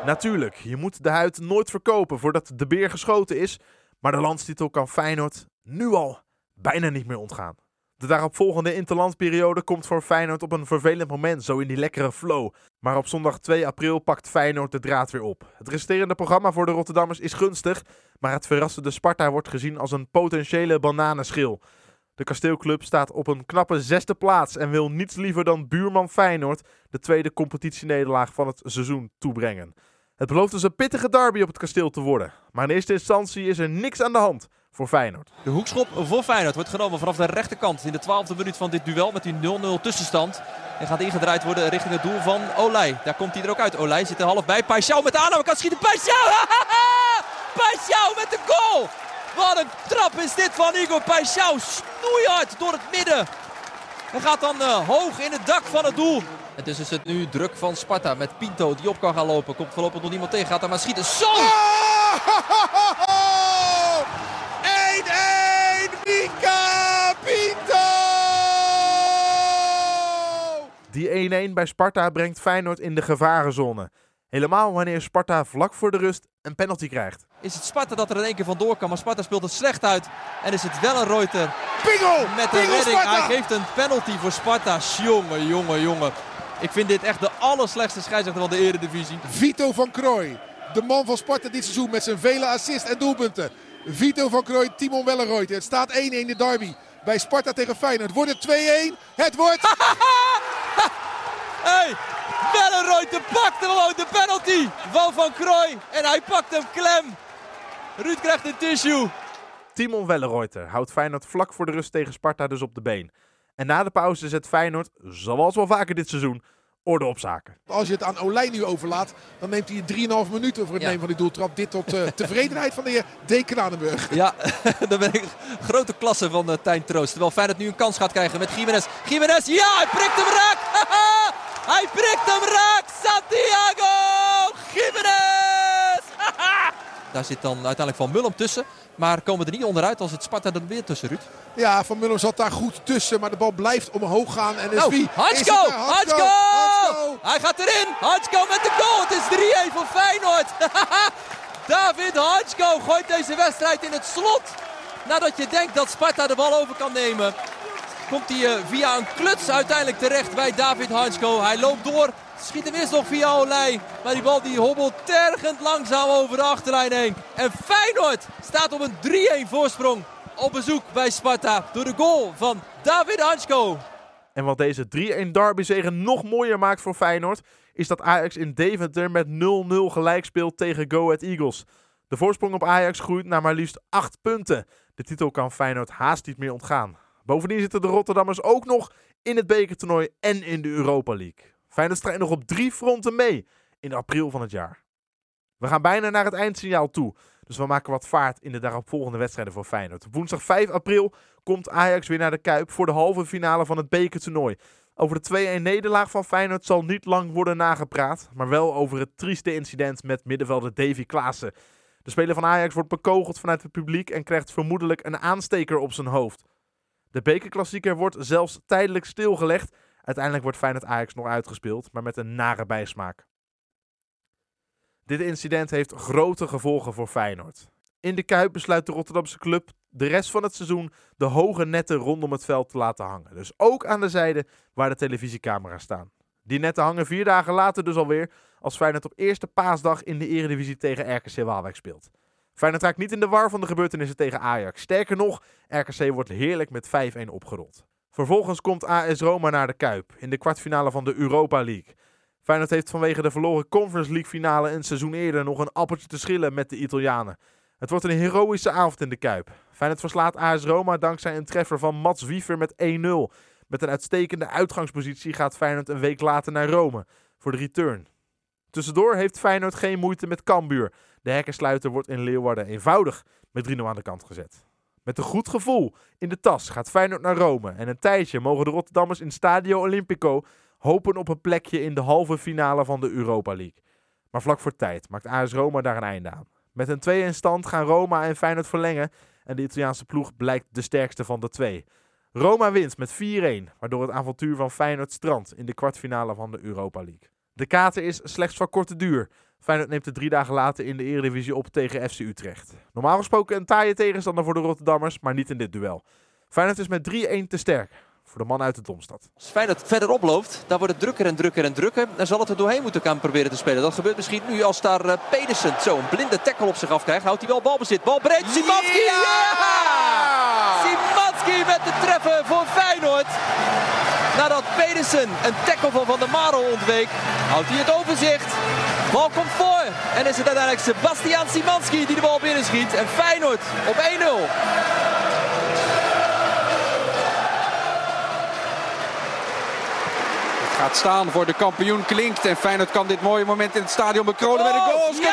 Natuurlijk, je moet de huid nooit verkopen voordat de beer geschoten is. Maar de landstitel kan Feyenoord nu al bijna niet meer ontgaan. De daaropvolgende interlandperiode komt voor Feyenoord op een vervelend moment, zo in die lekkere flow. Maar op zondag 2 april pakt Feyenoord de draad weer op. Het resterende programma voor de Rotterdammers is gunstig, maar het verrassende Sparta wordt gezien als een potentiële bananenschil. De kasteelclub staat op een knappe zesde plaats en wil niets liever dan buurman Feyenoord de tweede competitienederlaag van het seizoen toebrengen. Het belooft dus een pittige derby op het kasteel te worden, maar in eerste instantie is er niks aan de hand voor Feyenoord. De hoekschop voor Feyenoord wordt genomen vanaf de rechterkant in de twaalfde minuut van dit duel met die 0-0 tussenstand. En gaat ingedraaid worden richting het doel van Olij. Daar komt hij er ook uit. Olij zit er half bij. Paixão met de aanname kan schieten. Paixão! (laughs) Paixão met de goal! Wat een trap is dit van Igor Paixão. Snoeihard door het midden. Hij gaat dan uh, hoog in het dak van het doel. En dus is het nu druk van Sparta met Pinto die op kan gaan lopen. Komt voorlopig nog niemand tegen. Gaat er maar schieten. Zo! (laughs) Die 1-1 bij Sparta brengt Feyenoord in de gevarenzone. Helemaal wanneer Sparta vlak voor de rust een penalty krijgt. Is het Sparta dat er in één keer vandoor kan, maar Sparta speelt het slecht uit. En is het wel een Reuter Pingel! met Pingel redding. Sparta! Hij geeft een penalty voor Sparta. Jongen, jongen, jongen. Ik vind dit echt de allerslechtste scheidsrechter van de eredivisie. Vito van Krooi, de man van Sparta dit seizoen met zijn vele assists en doelpunten. Vito van Krooi, Timon Welleroyte. Het staat 1-1 de derby bij Sparta tegen Feyenoord. Wordt het 2-1? Het wordt... (laughs) Hey, pakt hem gewoon de penalty van Van Krooi. En hij pakt hem klem. Ruud krijgt een tissue. Timon Welleroyter houdt Feyenoord vlak voor de rust tegen Sparta dus op de been. En na de pauze zet Feyenoord, zoals wel vaker dit seizoen, orde op zaken. Als je het aan Olij nu overlaat, dan neemt hij 3,5 minuten voor het Ja. nemen van die doeltrap. Dit tot eh, tevredenheid van de heer D. Kranenburg. Ja, (laughs) dan ben ik grote klasse van uh, Tijn Troost. Terwijl Feyenoord nu een kans gaat krijgen met Jiménez. Jiménez, ja, hij prikt hem raak. (laughs) Hij prikt hem raak. Santiago Jiménez. Daar zit dan uiteindelijk Van Mullum tussen. Maar komen er niet onderuit als het Sparta er weer tussen, Ruud. Ja, Van Muller zat daar goed tussen, maar de bal blijft omhoog gaan. En is Nou, wie? Hansko! Hansko! Hij gaat erin! Hansko met de goal! Het is 3-1 voor Feyenoord! (laughs) David Hansko gooit deze wedstrijd in het slot. Nadat je denkt dat Sparta de bal over kan nemen. Komt hij eh, via een kluts uiteindelijk terecht bij David Hansko. Hij loopt door. Schiet eerst nog via Olij. Maar die bal die hobbelt tergend langzaam over de achterlijn heen. En Feyenoord staat op een 3-1 voorsprong. Op bezoek bij Sparta door de goal van David Hansko. En wat deze 3-1 derbyzege nog mooier maakt voor Feyenoord, is dat Ajax in Deventer met 0-0 gelijk speelt tegen Go Ahead Eagles. De voorsprong op Ajax groeit naar maar liefst 8 punten. De titel kan Feyenoord haast niet meer ontgaan. Bovendien zitten de Rotterdammers ook nog in het bekertoernooi en in de Europa League. Feyenoord strijdt nog op drie fronten mee in april van het jaar. We gaan bijna naar het eindsignaal toe, dus we maken wat vaart in de daaropvolgende wedstrijden voor Feyenoord. Woensdag 5 april komt Ajax weer naar de Kuip voor de halve finale van het bekertoernooi. Over de 2-1 nederlaag van Feyenoord zal niet lang worden nagepraat, maar wel over het trieste incident met middenvelder Davy Klaassen. De speler van Ajax wordt bekogeld vanuit het publiek en krijgt vermoedelijk een aansteker op zijn hoofd. De bekerklassieker wordt zelfs tijdelijk stilgelegd. Uiteindelijk wordt Feyenoord Ajax nog uitgespeeld, maar met een nare bijsmaak. Dit incident heeft grote gevolgen voor Feyenoord. In de Kuip besluit de Rotterdamse club de rest van het seizoen de hoge netten rondom het veld te laten hangen. Dus ook aan de zijde waar de televisiecamera's staan. Die netten hangen vier dagen later dus alweer als Feyenoord op eerste paasdag in de eredivisie tegen RKC Waalwijk speelt. Feyenoord raakt niet in de war van de gebeurtenissen tegen Ajax. Sterker nog, RKC wordt heerlijk met 5-1 opgerold. Vervolgens komt AS Roma naar de Kuip in de kwartfinale van de Europa League. Feyenoord heeft vanwege de verloren Conference League finale een seizoen eerder nog een appeltje te schillen met de Italianen. Het wordt een heroïsche avond in de Kuip. Feyenoord verslaat AS Roma dankzij een treffer van Mats Wiever met 1-0. Met een uitstekende uitgangspositie gaat Feyenoord een week later naar Rome voor de return. Tussendoor heeft Feyenoord geen moeite met Cambuur. De hekkensluiter wordt in Leeuwarden eenvoudig met 3-0 aan de kant gezet. Met een goed gevoel in de tas gaat Feyenoord naar Rome. En een tijdje mogen de Rotterdammers in Stadio Olimpico hopen op een plekje in de halve finale van de Europa League. Maar vlak voor tijd maakt AS Roma daar een einde aan. Met een 2 in stand gaan Roma en Feyenoord verlengen en de Italiaanse ploeg blijkt de sterkste van de twee. Roma wint met 4-1, waardoor het avontuur van Feyenoord strandt in de kwartfinale van de Europa League. De kater is slechts van korte duur. Feyenoord neemt het drie dagen later in de Eredivisie op tegen FC Utrecht. Normaal gesproken een taaie tegenstander voor de Rotterdammers, maar niet in dit duel. Feyenoord is met 3-1 te sterk voor de man uit de Domstad. Als Feyenoord verder oploopt, dan wordt het drukker en drukker en drukker. Dan zal het er doorheen moeten gaan proberen te spelen. Dat gebeurt misschien nu als daar uh, Pedersen zo een blinde tackle op zich afkrijgt. Houdt hij wel balbezit. Bal breed. Simanski! Ja! Simanski met de treffer voor Feyenoord. Nadat Pedersen een tackle van Van der Marel ontweek, houdt hij het overzicht. Bal komt voor en is het uiteindelijk Sebastian Simanski die de bal binnenschiet. En Feyenoord op 1-0. gaat staan voor de kampioen klinkt. En Feyenoord kan dit mooie moment in het stadion bekronen met een goal. Oh, Ja!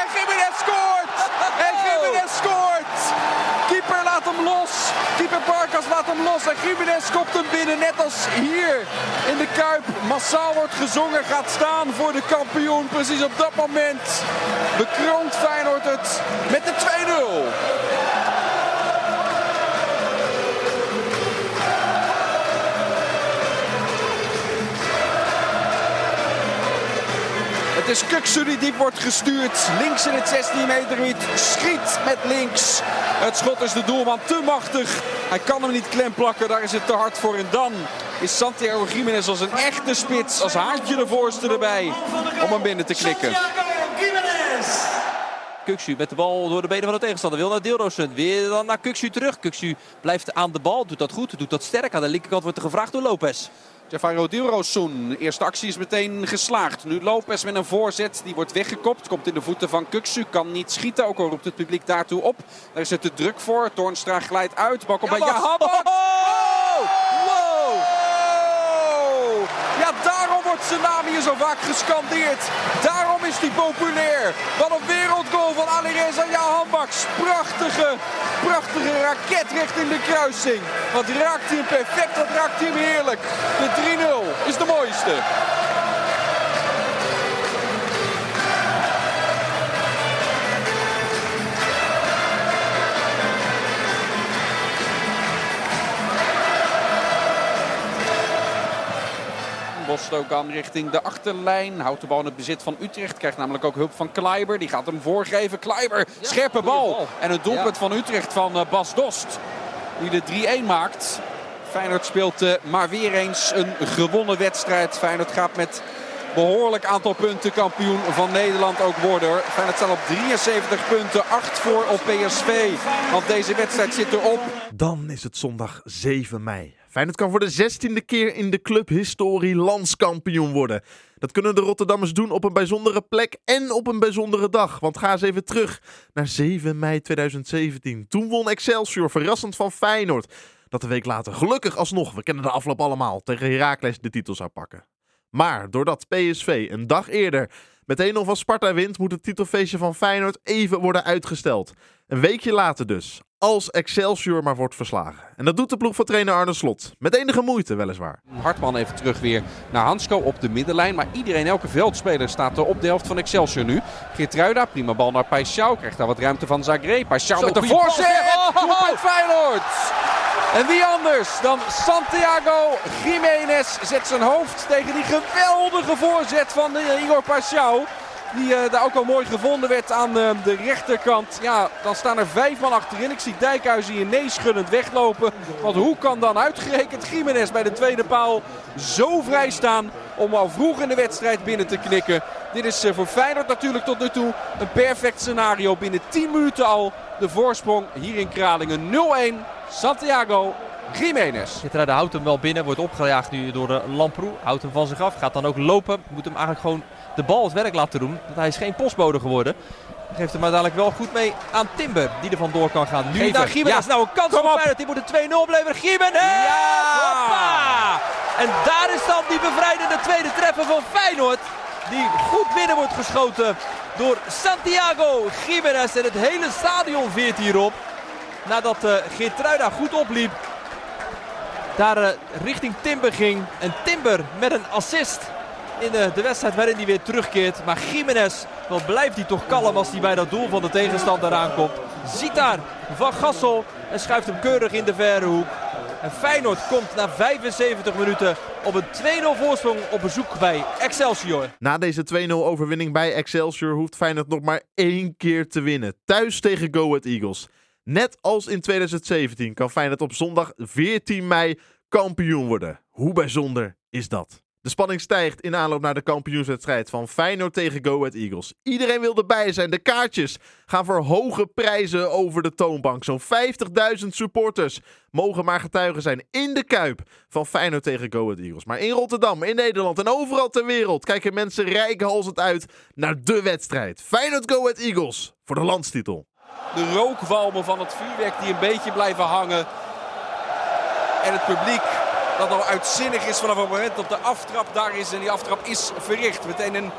En Gimenez scoort! En Gimenez scoort! Keeper laat hem los. Keeper Barkas laat hem los. En Gimenez kopt hem binnen. Net als hier in de Kuip. Massaal wordt gezongen. Gaat staan voor de kampioen. Precies op dat moment bekroont Feyenoord het met de 2-0. Het is Kuksu die wordt gestuurd. Links in het 16 meter gebied. Schiet met links. Het schot is de doelman te machtig. Hij kan hem niet klemplakken. Daar is het te hard voor. En dan is Santiago Jiménez als een echte spits. Als haantje de voorste erbij. Om hem binnen te knikken. Kuksu met de bal door de benen van de tegenstander. Wil naar Deelroosen. Weer dan naar Kuksu terug. Kuksu blijft aan de bal. Doet dat goed. Doet dat sterk. Aan de linkerkant wordt er gevraagd door Lopez. Jafairo Dilrosun. Eerste actie is meteen geslaagd. Nu Lopez met een voorzet. Die wordt weggekopt. Komt in de voeten van Kuksu. Kan niet schieten. Ook al roept het publiek daartoe op. Daar is het te druk voor. Toornstra glijdt uit. Bal komt bij Jahabak. Oh! Wow! Ja, daarom wordt zijn naam hier zo vaak gescandeerd. Daarom is hij populair. Wat een wereldgoal van Alireza Jahanbaks. Prachtige, prachtige raket recht in de kruising. Wat raakt hij perfect, wat raakt hij heerlijk. De 3-0 is de mooiste. Bostogan richting de achterlijn. Houdt de bal in het bezit van Utrecht. Krijgt namelijk ook hulp van Kleiber. Die gaat hem voorgeven. Kleiber, scherpe bal. En een doelpunt van Utrecht van eh, Bas Dost. Die de 3-1 maakt. Feyenoord speelt uh, maar weer eens een gewonnen wedstrijd. Feyenoord gaat met behoorlijk aantal punten kampioen van Nederland ook worden. Feyenoord staat op 73 punten, 8 voor op PSV. Want deze wedstrijd zit erop. Dan is het zondag 7 mei. Feyenoord kan voor de zestiende keer in de clubhistorie landskampioen worden. Dat kunnen de Rotterdammers doen op een bijzondere plek en op een bijzondere dag. Want ga eens even terug naar 7 mei 2017. Toen won Excelsior verrassend van Feyenoord. Dat een week later gelukkig alsnog, we kennen de afloop allemaal, tegen Heracles de titel zou pakken. Maar doordat PSV een dag eerder met 1-0 van Sparta wint, moet het titelfeestje van Feyenoord even worden uitgesteld. Een weekje later dus, als Excelsior maar wordt verslagen. En dat doet de ploeg van trainer Arne Slot. Met enige moeite weliswaar. Hartman even terug weer naar Hansko op de middenlijn. Maar iedereen, elke veldspeler staat er op de helft van Excelsior nu. Geertruida, prima bal naar Paixão. Krijgt daar wat ruimte van Zagré. Paixão met de voorzet. Doelpunt Feyenoord. En wie anders dan Santiago Jiménez zet zijn hoofd tegen die geweldige voorzet van uh, Igor Paixão. Die uh, daar ook al mooi gevonden werd aan uh, de rechterkant. Ja, dan staan er vijf man achterin. Ik zie Dijkhuizen hier neeschunnend weglopen. Want hoe kan dan uitgerekend Jiménez bij de tweede paal zo vrij staan om al vroeg in de wedstrijd binnen te knikken. Dit is uh, voor Feyenoord natuurlijk tot nu toe een perfect scenario. Binnen 10 minuten al de voorsprong hier in Kralingen 0-1. Santiago Jiménez. Geertruida houdt hem wel binnen. Wordt opgejaagd nu door uh, Lamproe. Houdt hem van zich af. Gaat dan ook lopen. Moet hem eigenlijk gewoon de bal het werk laten doen. Want hij is geen postbode geworden. Geeft hem uiteindelijk wel goed mee aan Timber. Die er vandoor kan gaan. Nu Geven. naar. Ja. Nou een kans Kom op. Feyenoord. Die moet een 2-0 blijven. Jiménez! Ja! Hoppa! En daar is dan die bevrijdende tweede treffer van Feyenoord. Die goed binnen wordt geschoten door Santiago Jiménez. En het hele stadion veert hierop. Nadat uh, Geertruida goed opliep. Daar uh, richting Timber ging. En Timber met een assist in de, de wedstrijd waarin hij weer terugkeert. Maar Jiménez, wat blijft hij toch kalm als hij bij dat doel van de tegenstander aankomt. Ziet daar Van Gassel en schuift hem keurig in de verre hoek. En Feyenoord komt na 75 minuten op een 2-0 voorsprong op bezoek bij Excelsior. Na deze 2-0 overwinning bij Excelsior hoeft Feyenoord nog maar één keer te winnen. Thuis tegen Go Ahead Eagles. Net als in 2017 kan Feyenoord op zondag 14 mei kampioen worden. Hoe bijzonder is dat? De spanning stijgt in aanloop naar de kampioenswedstrijd van Feyenoord tegen Go Ahead Eagles. Iedereen wil erbij zijn. De kaartjes gaan voor hoge prijzen over de toonbank. Zo'n 50.000 supporters mogen maar getuigen zijn in de Kuip van Feyenoord tegen Go Ahead Eagles. Maar in Rotterdam, in Nederland en overal ter wereld kijken mensen rijkhalsend uit naar de wedstrijd. Feyenoord Go Ahead Eagles voor de landstitel. De rookwalmen van het vuurwerk die een beetje blijven hangen. En het publiek dat al uitzinnig is vanaf het moment dat de aftrap daar is. En die aftrap is verricht. Meteen een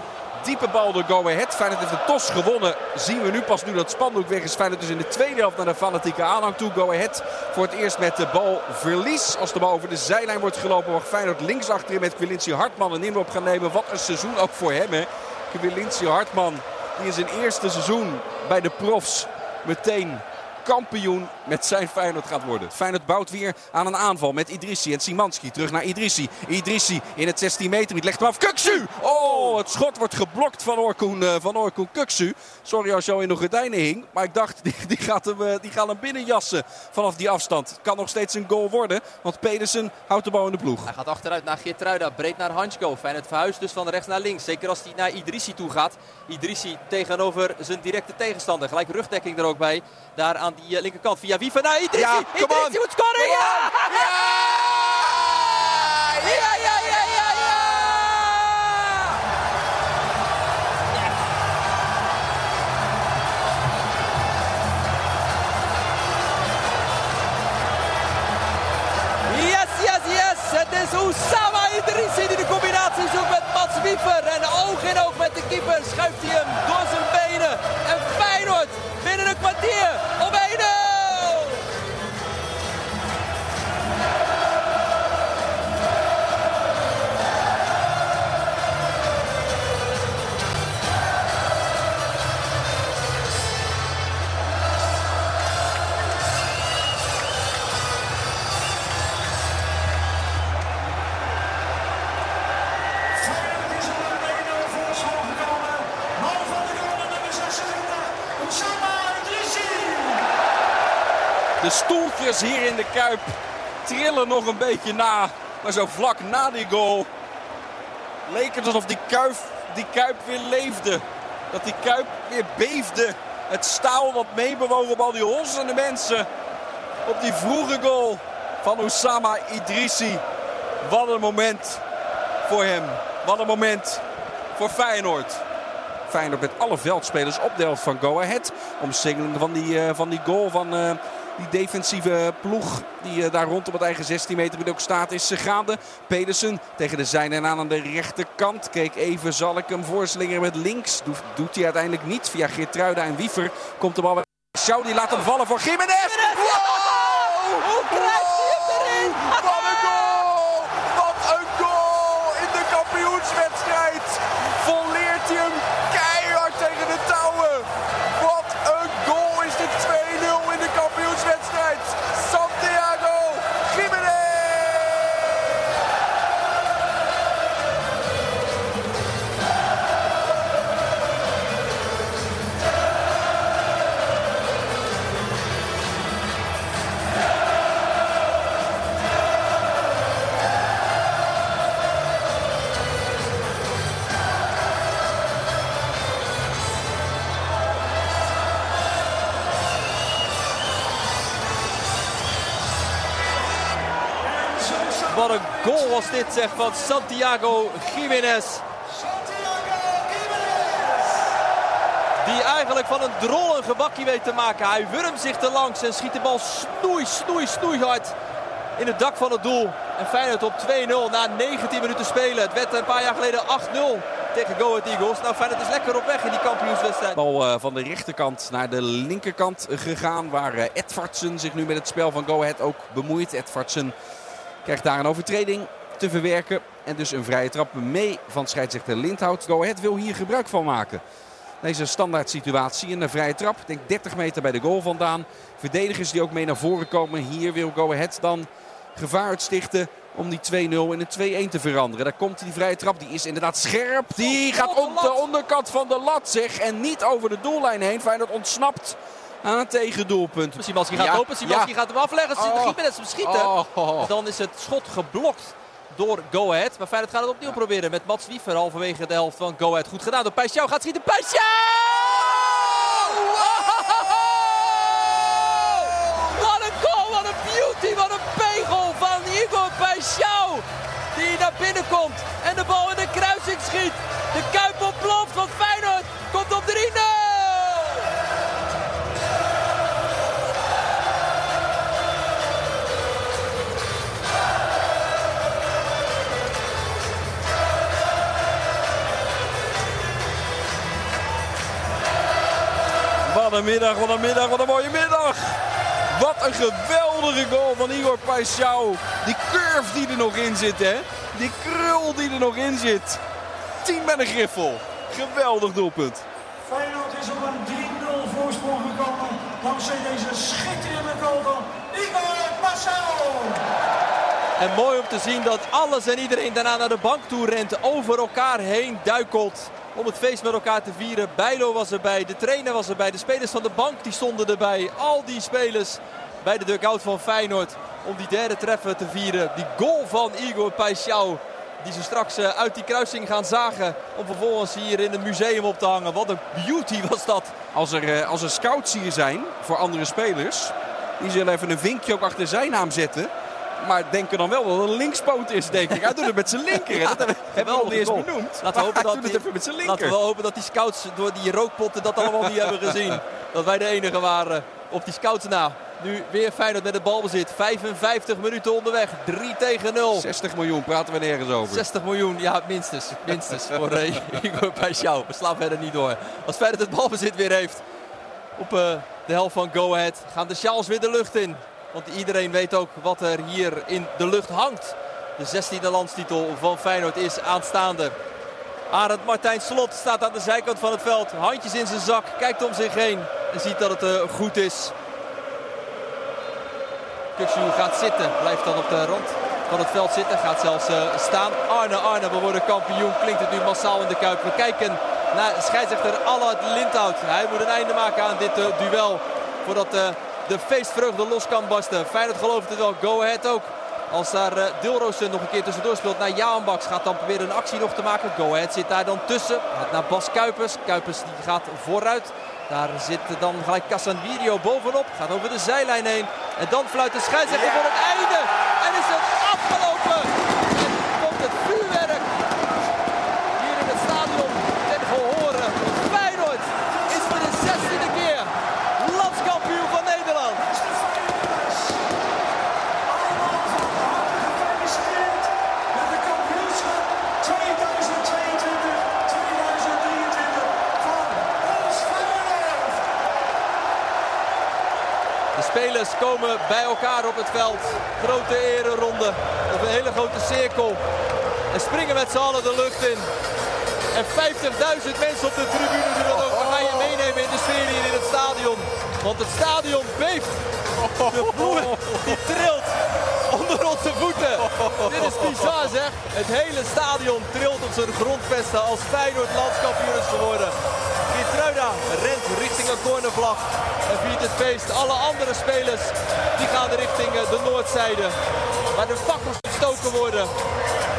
diepe bal door Go Ahead. Feyenoord heeft de tos gewonnen. Zien we nu pas nu dat spandoek weg is. Feyenoord dus in de tweede helft naar de fanatieke aanhang toe. Go Ahead voor het eerst met de bal verlies. Als de bal over de zijlijn wordt gelopen mag Feyenoord links achterin met Quilinci Hartman een inloop gaan nemen. Wat een seizoen ook voor hem hè. Hartman die in zijn eerste seizoen bij de profs meteen kampioen met zijn Feyenoord gaat worden. Feyenoord bouwt weer aan een aanval met Idrissi en Simanski. Terug naar Idrissi. Idrissi in het 16 meter. Het legt hem af. Kuksu! Oh, het schot wordt geblokt van Orkoen, uh, van Orkoen Kuksu. Sorry als jou in de gordijnen hing. Maar ik dacht, (laughs) die, gaat hem, uh, die gaan hem binnenjassen vanaf die afstand. Kan nog steeds een goal worden. Want Pedersen houdt de bal in de ploeg. Hij gaat achteruit naar Geertruida. Breed naar Hansko. Feyenoord verhuist dus van rechts naar links. Zeker als hij naar Idrissi toe gaat. Idrissi tegenover zijn directe tegenstander. Gelijk rugdekking er ook bij. Daar aan die uh, linkerkant via Wiever naar Idrissi. Ja, Idrissi moet scoren. Ja! Ja! Ja, ja, ja, ja, ja! Yes, yes, yes! Het is Oussama Idrissi die de combinatie zoekt met Mats Wiever. En oog in oog met de keeper schuift hij hem door zijn benen. En Feyenoord binnen een kwartier op De stoeltjes hier in de Kuip trillen nog een beetje na. Maar zo vlak na die goal leek het alsof die Kuip, die Kuip weer leefde. Dat die Kuip weer beefde. Het staal dat meebewoog op al die honderden mensen. Op die vroege goal van Oussama Idrissi. Wat een moment voor hem. Wat een moment voor Feyenoord. Feyenoord met alle veldspelers op de van Go Ahead. Omsingeling van die, uh, van die goal van uh, die defensieve ploeg die uh, daar rondom het eigen 16 meter ook staat is gaande. Pedersen tegen de zijne en aan aan de rechterkant. Keek even, zal ik hem voorslingeren met links. Doet, doet hij uiteindelijk niet. Via Geertruida en Wiever komt de bal bij Schau. Die laat hem vallen voor Jiménez. Wow! Was dit zeg van Santiago Jiménez. Die eigenlijk van een drol een gebakje weet te maken. Hij wurmt zich te langs en schiet de bal snoei, snoei, snoeihard in het dak van het doel. En Feyenoord op 2-0 na 19 minuten spelen. Het werd een paar jaar geleden 8-0 tegen Go Ahead Eagles. Nou, Feyenoord is lekker op weg in die kampioenswedstrijd. Bal uh, van de rechterkant naar de linkerkant gegaan. Waar uh, Edvardsen zich nu met het spel van Go Ahead ook bemoeit. Edvardsen krijgt daar een overtreding te verwerken. En dus een vrije trap mee van scheidsrechter Lindhout. Go Ahead wil hier gebruik van maken. Deze standaard situatie in de vrije trap. Denk 30 meter bij de goal vandaan. Verdedigers die ook mee naar voren komen. Hier wil Go Ahead dan gevaar uitstichten om die 2-0 in een 2-1 te veranderen. Daar komt die vrije trap. Die is inderdaad scherp. Die gaat op de onderkant van de lat zeg. En niet over de doellijn heen. Feyenoord ontsnapt aan het tegendoelpunt. Simanski gaat Ja. Simanski ja. gaat hem afleggen. Oh. Gimenez hem schieten. Oh. Dan is het schot geblokt door Go Ahead. Maar Feyenoord gaat het opnieuw proberen met Mats Wiever halverwege de helft van Go Ahead. Goed gedaan door Pijsjouw. Gaat schieten. Pijsjouw! Wat een goal, wat een beauty, wat een pegel van Igor Pijsjouw. Die naar binnen komt en de bal in de kruising schiet. De Kuip ontploft, want Feyenoord komt op 3-0. Wat een middag, wat een middag, wat een mooie middag. Wat een geweldige goal van Igor Paixão. Die curve die er nog in zit, hè. Die krul die er nog in zit. 10 met een griffel. Geweldig doelpunt. Feyenoord is op een 3-0 voorsprong gekomen dankzij deze schitterende goal van Igor Marcel. En mooi om te zien dat alles en iedereen daarna naar de bank toe rent. Over elkaar heen duikelt. Om het feest met elkaar te vieren. Bijlo was erbij. De trainer was erbij. De spelers van de bank die stonden erbij. Al die spelers bij de dugout van Feyenoord. Om die derde treffer te vieren. Die goal van Igor Paixão. Die ze straks eh, uit die kruising gaan zagen. Om vervolgens hier in het museum op te hangen. Wat een beauty was dat. Als er, eh, als er scouts hier zijn voor andere spelers. Die zullen even een vinkje ook achter zijn naam zetten. Maar denken dan wel dat het een linkspoot is, denk ik. Hij doet het met zijn linker. hè. dat hebben (laughs) we nog niet eens goal. benoemd. Laten we, hopen Hij dat die, even met zijn laten we hopen dat die scouts door die rookpotten dat allemaal niet hebben gezien. (laughs) Dat wij de enige waren op die scouts na. Nu weer Feyenoord met het balbezit. 55 minuten onderweg. 3 tegen 0. 60 miljoen praten we nergens over. 60 miljoen, ja minstens. Minstens (laughs) voor uh, Igor Paixão. We slaan verder niet door. Als Feyenoord het balbezit weer heeft op uh, de helft van Go Ahead gaan de sjaals weer de lucht in. Want iedereen weet ook wat er hier in de lucht hangt. De 16e landstitel van Feyenoord is aanstaande. Arend Martijn Slot staat aan de zijkant van het veld. Handjes in zijn zak, kijkt om zich heen en ziet dat het uh, goed is. Kuksu gaat zitten, blijft dan op de rand van het veld zitten. Gaat zelfs uh, staan. Arne, Arne, we worden kampioen. Klinkt het nu massaal in de Kuip. We kijken naar scheidsrechter Allard Lindhout. Hij moet een einde maken aan dit uh, duel. Voordat de feestvreugde los kan barsten. Feyenoord gelooft het wel. Go Ahead ook. Als daar uh, Dilrosen nog een keer tussendoor speelt naar Jaan Baks. Gaat dan proberen een actie nog te maken. Go Ahead zit daar dan tussen. Gaat naar Bas Kuipers. Kuipers die gaat vooruit. Daar zit dan gelijk Casanvirio bovenop. Gaat over de zijlijn heen. En dan fluit de scheidsrechter voor het einde. Spelers komen bij elkaar op het veld. Grote ereronde. Op een hele grote cirkel. En springen met z'n allen de lucht in. En 50.000 mensen op de tribune die dat ook. Je meenemen in de sfeer hier in het stadion. Want het stadion beeft. De vloer die trilt onder onze voeten. Dit is bizar zeg. Het hele stadion trilt op zijn grondvesten als Feyenoord landskampioen is geworden. Geertruida rent een cornervlag en viert het feest. Alle andere spelers die gaan richting eh, de noordzijde. Waar de fakkels gestoken worden.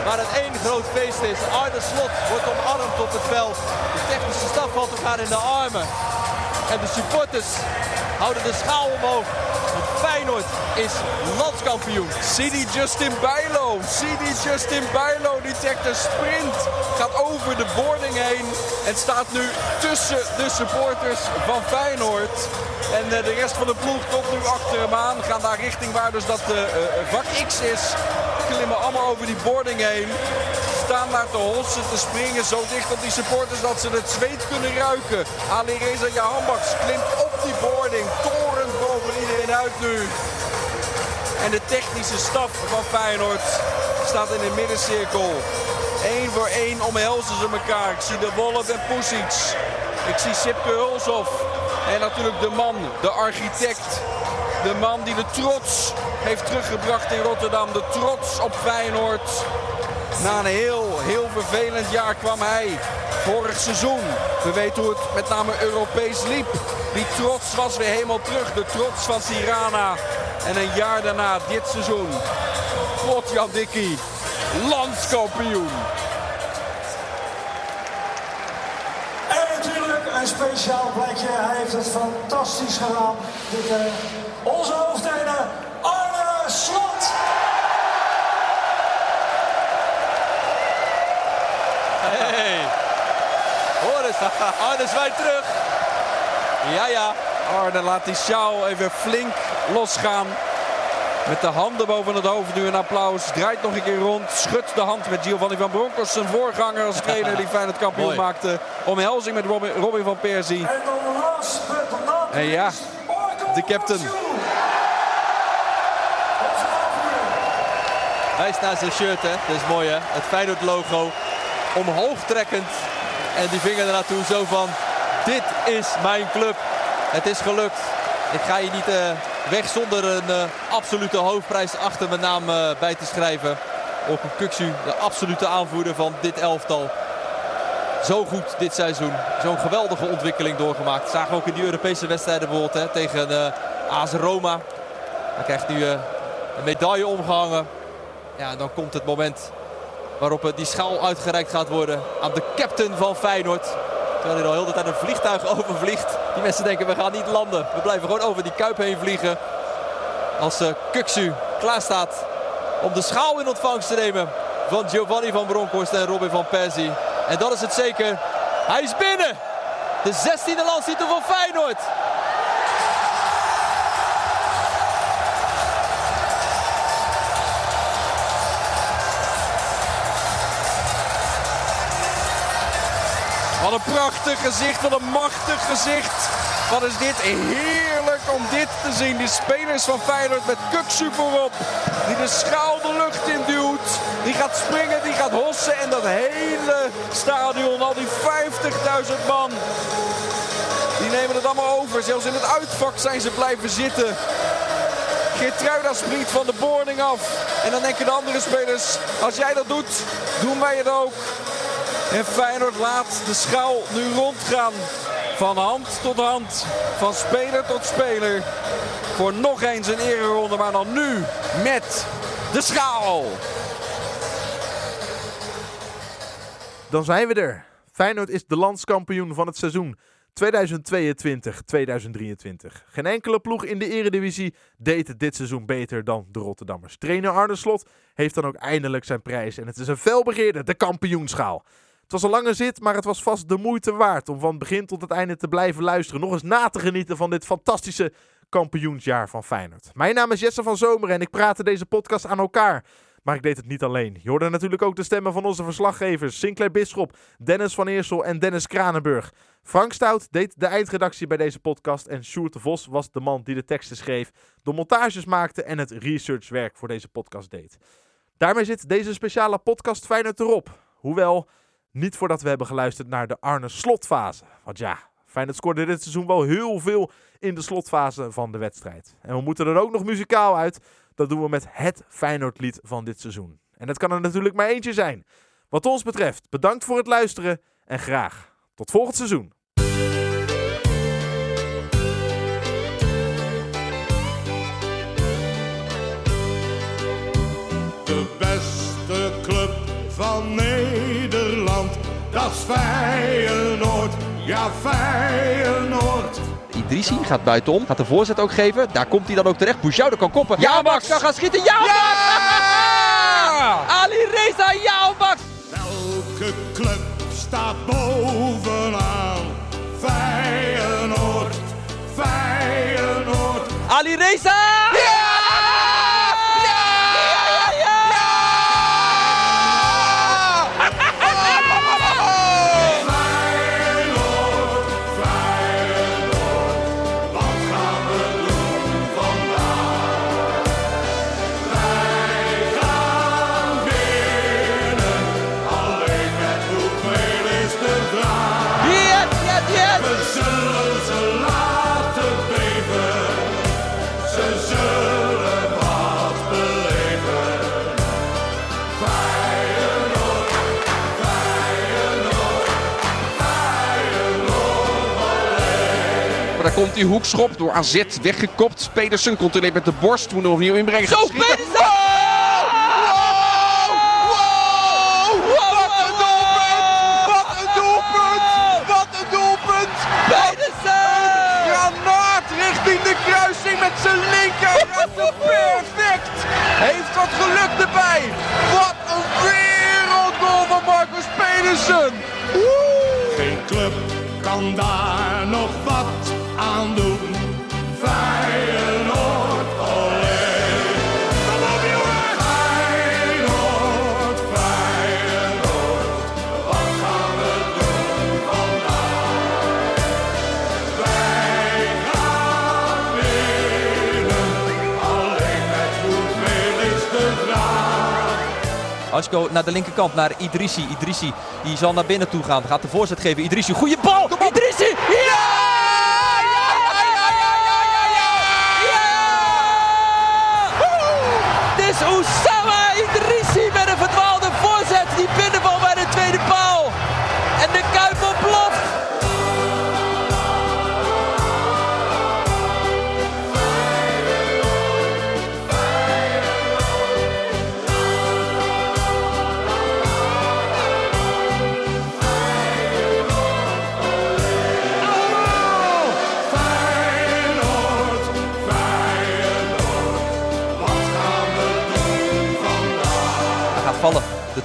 Waar het één groot feest is. Arne Slot wordt omarmd op het veld. De technische staf valt elkaar in de armen. En de supporters houden de schaal omhoog. Feyenoord is landskampioen. Sidi Justin Bijlo. Sidi Justin Bijlo die trekt een sprint. Gaat over de boarding heen. En staat nu tussen de supporters van Feyenoord. En uh, de rest van de ploeg komt nu achter hem aan. Gaan daar richting waar dus dat uh, uh, vak X is. Klimmen allemaal over die boarding heen. Staan daar te hossen, te springen. Zo dicht op die supporters dat ze het zweet kunnen ruiken. Ali Reza Jahanbaks klimt op die boarding. Torend boven iedereen uit nu. En de technische staf van Feyenoord staat in de middencirkel. Eén voor één omhelzen ze elkaar. Ik zie de Wolf en Pusic. Ik zie Sipke Hulshoff. En natuurlijk de man, de architect. De man die de trots heeft teruggebracht in Rotterdam. De trots op Feyenoord. Na een heel, heel vervelend jaar kwam hij vorig seizoen. We weten hoe het met name Europees liep. Die trots was weer helemaal terug. De trots van Tirana. En een jaar daarna, dit seizoen, Potjan Dikkie, landskampioen. En natuurlijk een speciaal plekje. Hij heeft het fantastisch gedaan. Dit, uh, onze hoofdtrainer Arne Slot. Hey, hoor eens, (laughs) Arne zwaait terug. Ja, ja. Arne laat die sjaal even flink losgaan. Met de handen boven het hoofd nu een applaus. Draait nog een keer rond. Schudt de hand met Giovanni van Bronckhorst. Zijn voorganger als trainer die Feyenoord kampioen Mooi. maakte. Omhelzing met Robin, Robin van Persie. En ja, de captain. Wijst naar zijn shirt, hè. Dat is mooi, hè. Het Feyenoord logo. Omhoog trekkend. En die vinger er naartoe zo van... Dit is mijn club. Het is gelukt. ik ga hier niet uh, weg zonder een uh, absolute hoofdprijs achter mijn naam uh, bij te schrijven. Een Kuksu, de absolute aanvoerder van dit elftal. Zo goed dit seizoen. Zo'n geweldige ontwikkeling doorgemaakt. Zagen we ook in die Europese wedstrijden bijvoorbeeld hè, tegen uh, AS Roma. Hij krijgt nu een medaille omgehangen. Ja, dan komt het moment waarop die schaal uitgereikt gaat worden aan de captain van Feyenoord. Terwijl hij al heel de tijd een vliegtuig (laughs) overvliegt. Die mensen denken we gaan niet landen. We blijven gewoon over die kuip heen vliegen. Als uh, Kuksu klaar staat om de schaal in ontvangst te nemen van Giovanni van Bronckhorst en Robin van Persie. En dat is het zeker. Hij is binnen. De 16e landstitel van Feyenoord. Wat een prachtig gezicht, wat een machtig gezicht. Wat is dit heerlijk om dit te zien. Die spelers van Feyenoord met Kuksu voorop. Die de schaal de lucht in duwt. Die gaat springen, die gaat hossen. En dat hele stadion, al die 50.000 man. Die nemen het allemaal over. Zelfs in het uitvak zijn ze blijven zitten. Geertruida springt van de boarding af. En dan denken de andere spelers, als jij dat doet, doen wij het ook. En Feyenoord laat de schaal nu rondgaan. Van hand tot hand, van speler tot speler. Voor nog eens een ereronde, maar dan nu met de schaal. Dan zijn we er. Feyenoord is de landskampioen van het seizoen 2022-2023. Geen enkele ploeg in de eredivisie deed het dit seizoen beter dan de Rotterdammers. Trainer Arne Slot heeft dan ook eindelijk zijn prijs en het is een felbegeerde, de kampioenschaal. Het was een lange zit, maar het was vast de moeite waard om van begin tot het einde te blijven luisteren. Nog eens na te genieten van dit fantastische kampioensjaar van Feyenoord. Mijn naam is Jesse van Zomer en ik praatte deze podcast aan elkaar. Maar ik deed het niet alleen. Je hoorde natuurlijk ook de stemmen van onze verslaggevers Sinclair Bisschop, Dennis van Eersel en Dennis Kranenburg. Frank Stout deed de eindredactie bij deze podcast en Sjoerd de Vos was de man die de teksten schreef, de montages maakte en het researchwerk voor deze podcast deed. Daarmee zit deze speciale podcast Feyenoord erop. Hoewel niet voordat we hebben geluisterd naar de Arne slotfase. Want ja, Feyenoord scoorde dit seizoen wel heel veel in de slotfase van de wedstrijd. En we moeten er ook nog muzikaal uit. Dat doen we met het Feyenoordlied van dit seizoen. En dat kan er natuurlijk maar eentje zijn. Wat ons betreft, bedankt voor het luisteren en graag tot volgend seizoen. De beste club van Feyenoord, ja Feyenoord. Idrissi gaat buitenom, gaat de voorzet ook geven. Daar komt hij dan ook terecht. Boujoude kan koppen. Ja, Max kan gaan schieten. Ja, Max! (laughs) Ali Reza, ja, Max! Welke club staat bovenaan? Feyenoord, Feyenoord. Ali Reza! Daar komt die hoekschop door AZ weggekopt. Pedersen controleert met de borst. Moet er opnieuw inbrengen. Zo, Pedersen! Wat een doelpunt! Wat een doelpunt! Wat een doelpunt! Pedersen! Granaat richting de kruising met zijn linker. Perfect! Heeft wat geluk erbij. Wat een wereldgoal van Marcus Pedersen! Geen club kan daar nog wat aan doen. Feyenoord, olé. Kom op jongen! Feyenoord. Wat gaan we doen vandaag? Wij gaan winnen. Alleen met hoeveel is de. Als je naar de linkerkant, naar Idrissi. Idrissi die zal naar binnen toe gaan. Gaat de voorzet geven. Idrissi, goede bal!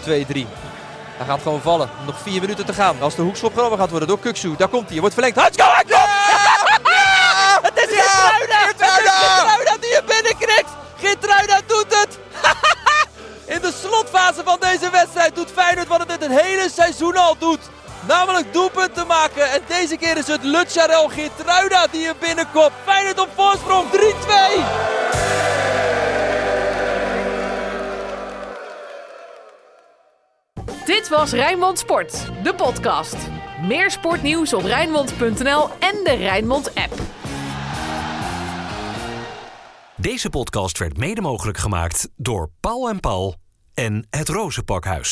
2-3. Hij gaat gewoon vallen. Nog vier minuten te gaan. Als de hoekschop genomen gaat worden door Kuksu. Daar komt hij. Wordt verlengd. Komt! Het is Geertruida! Het is Geertruida die er binnenkrikt! Geertruida doet het! (laughs) In de slotfase van deze wedstrijd doet Feyenoord wat het het hele seizoen al doet. Namelijk doelpunten maken. En deze keer is het Lutjarel Geertruida die er binnenkomt. Feyenoord op voorsprong 3-2. Was Rijnmond Sport, de podcast. Meer sportnieuws op Rijnmond.nl en de Rijnmond app. Deze podcast werd mede mogelijk gemaakt door Paul en Paul en het Rozenpakhuis.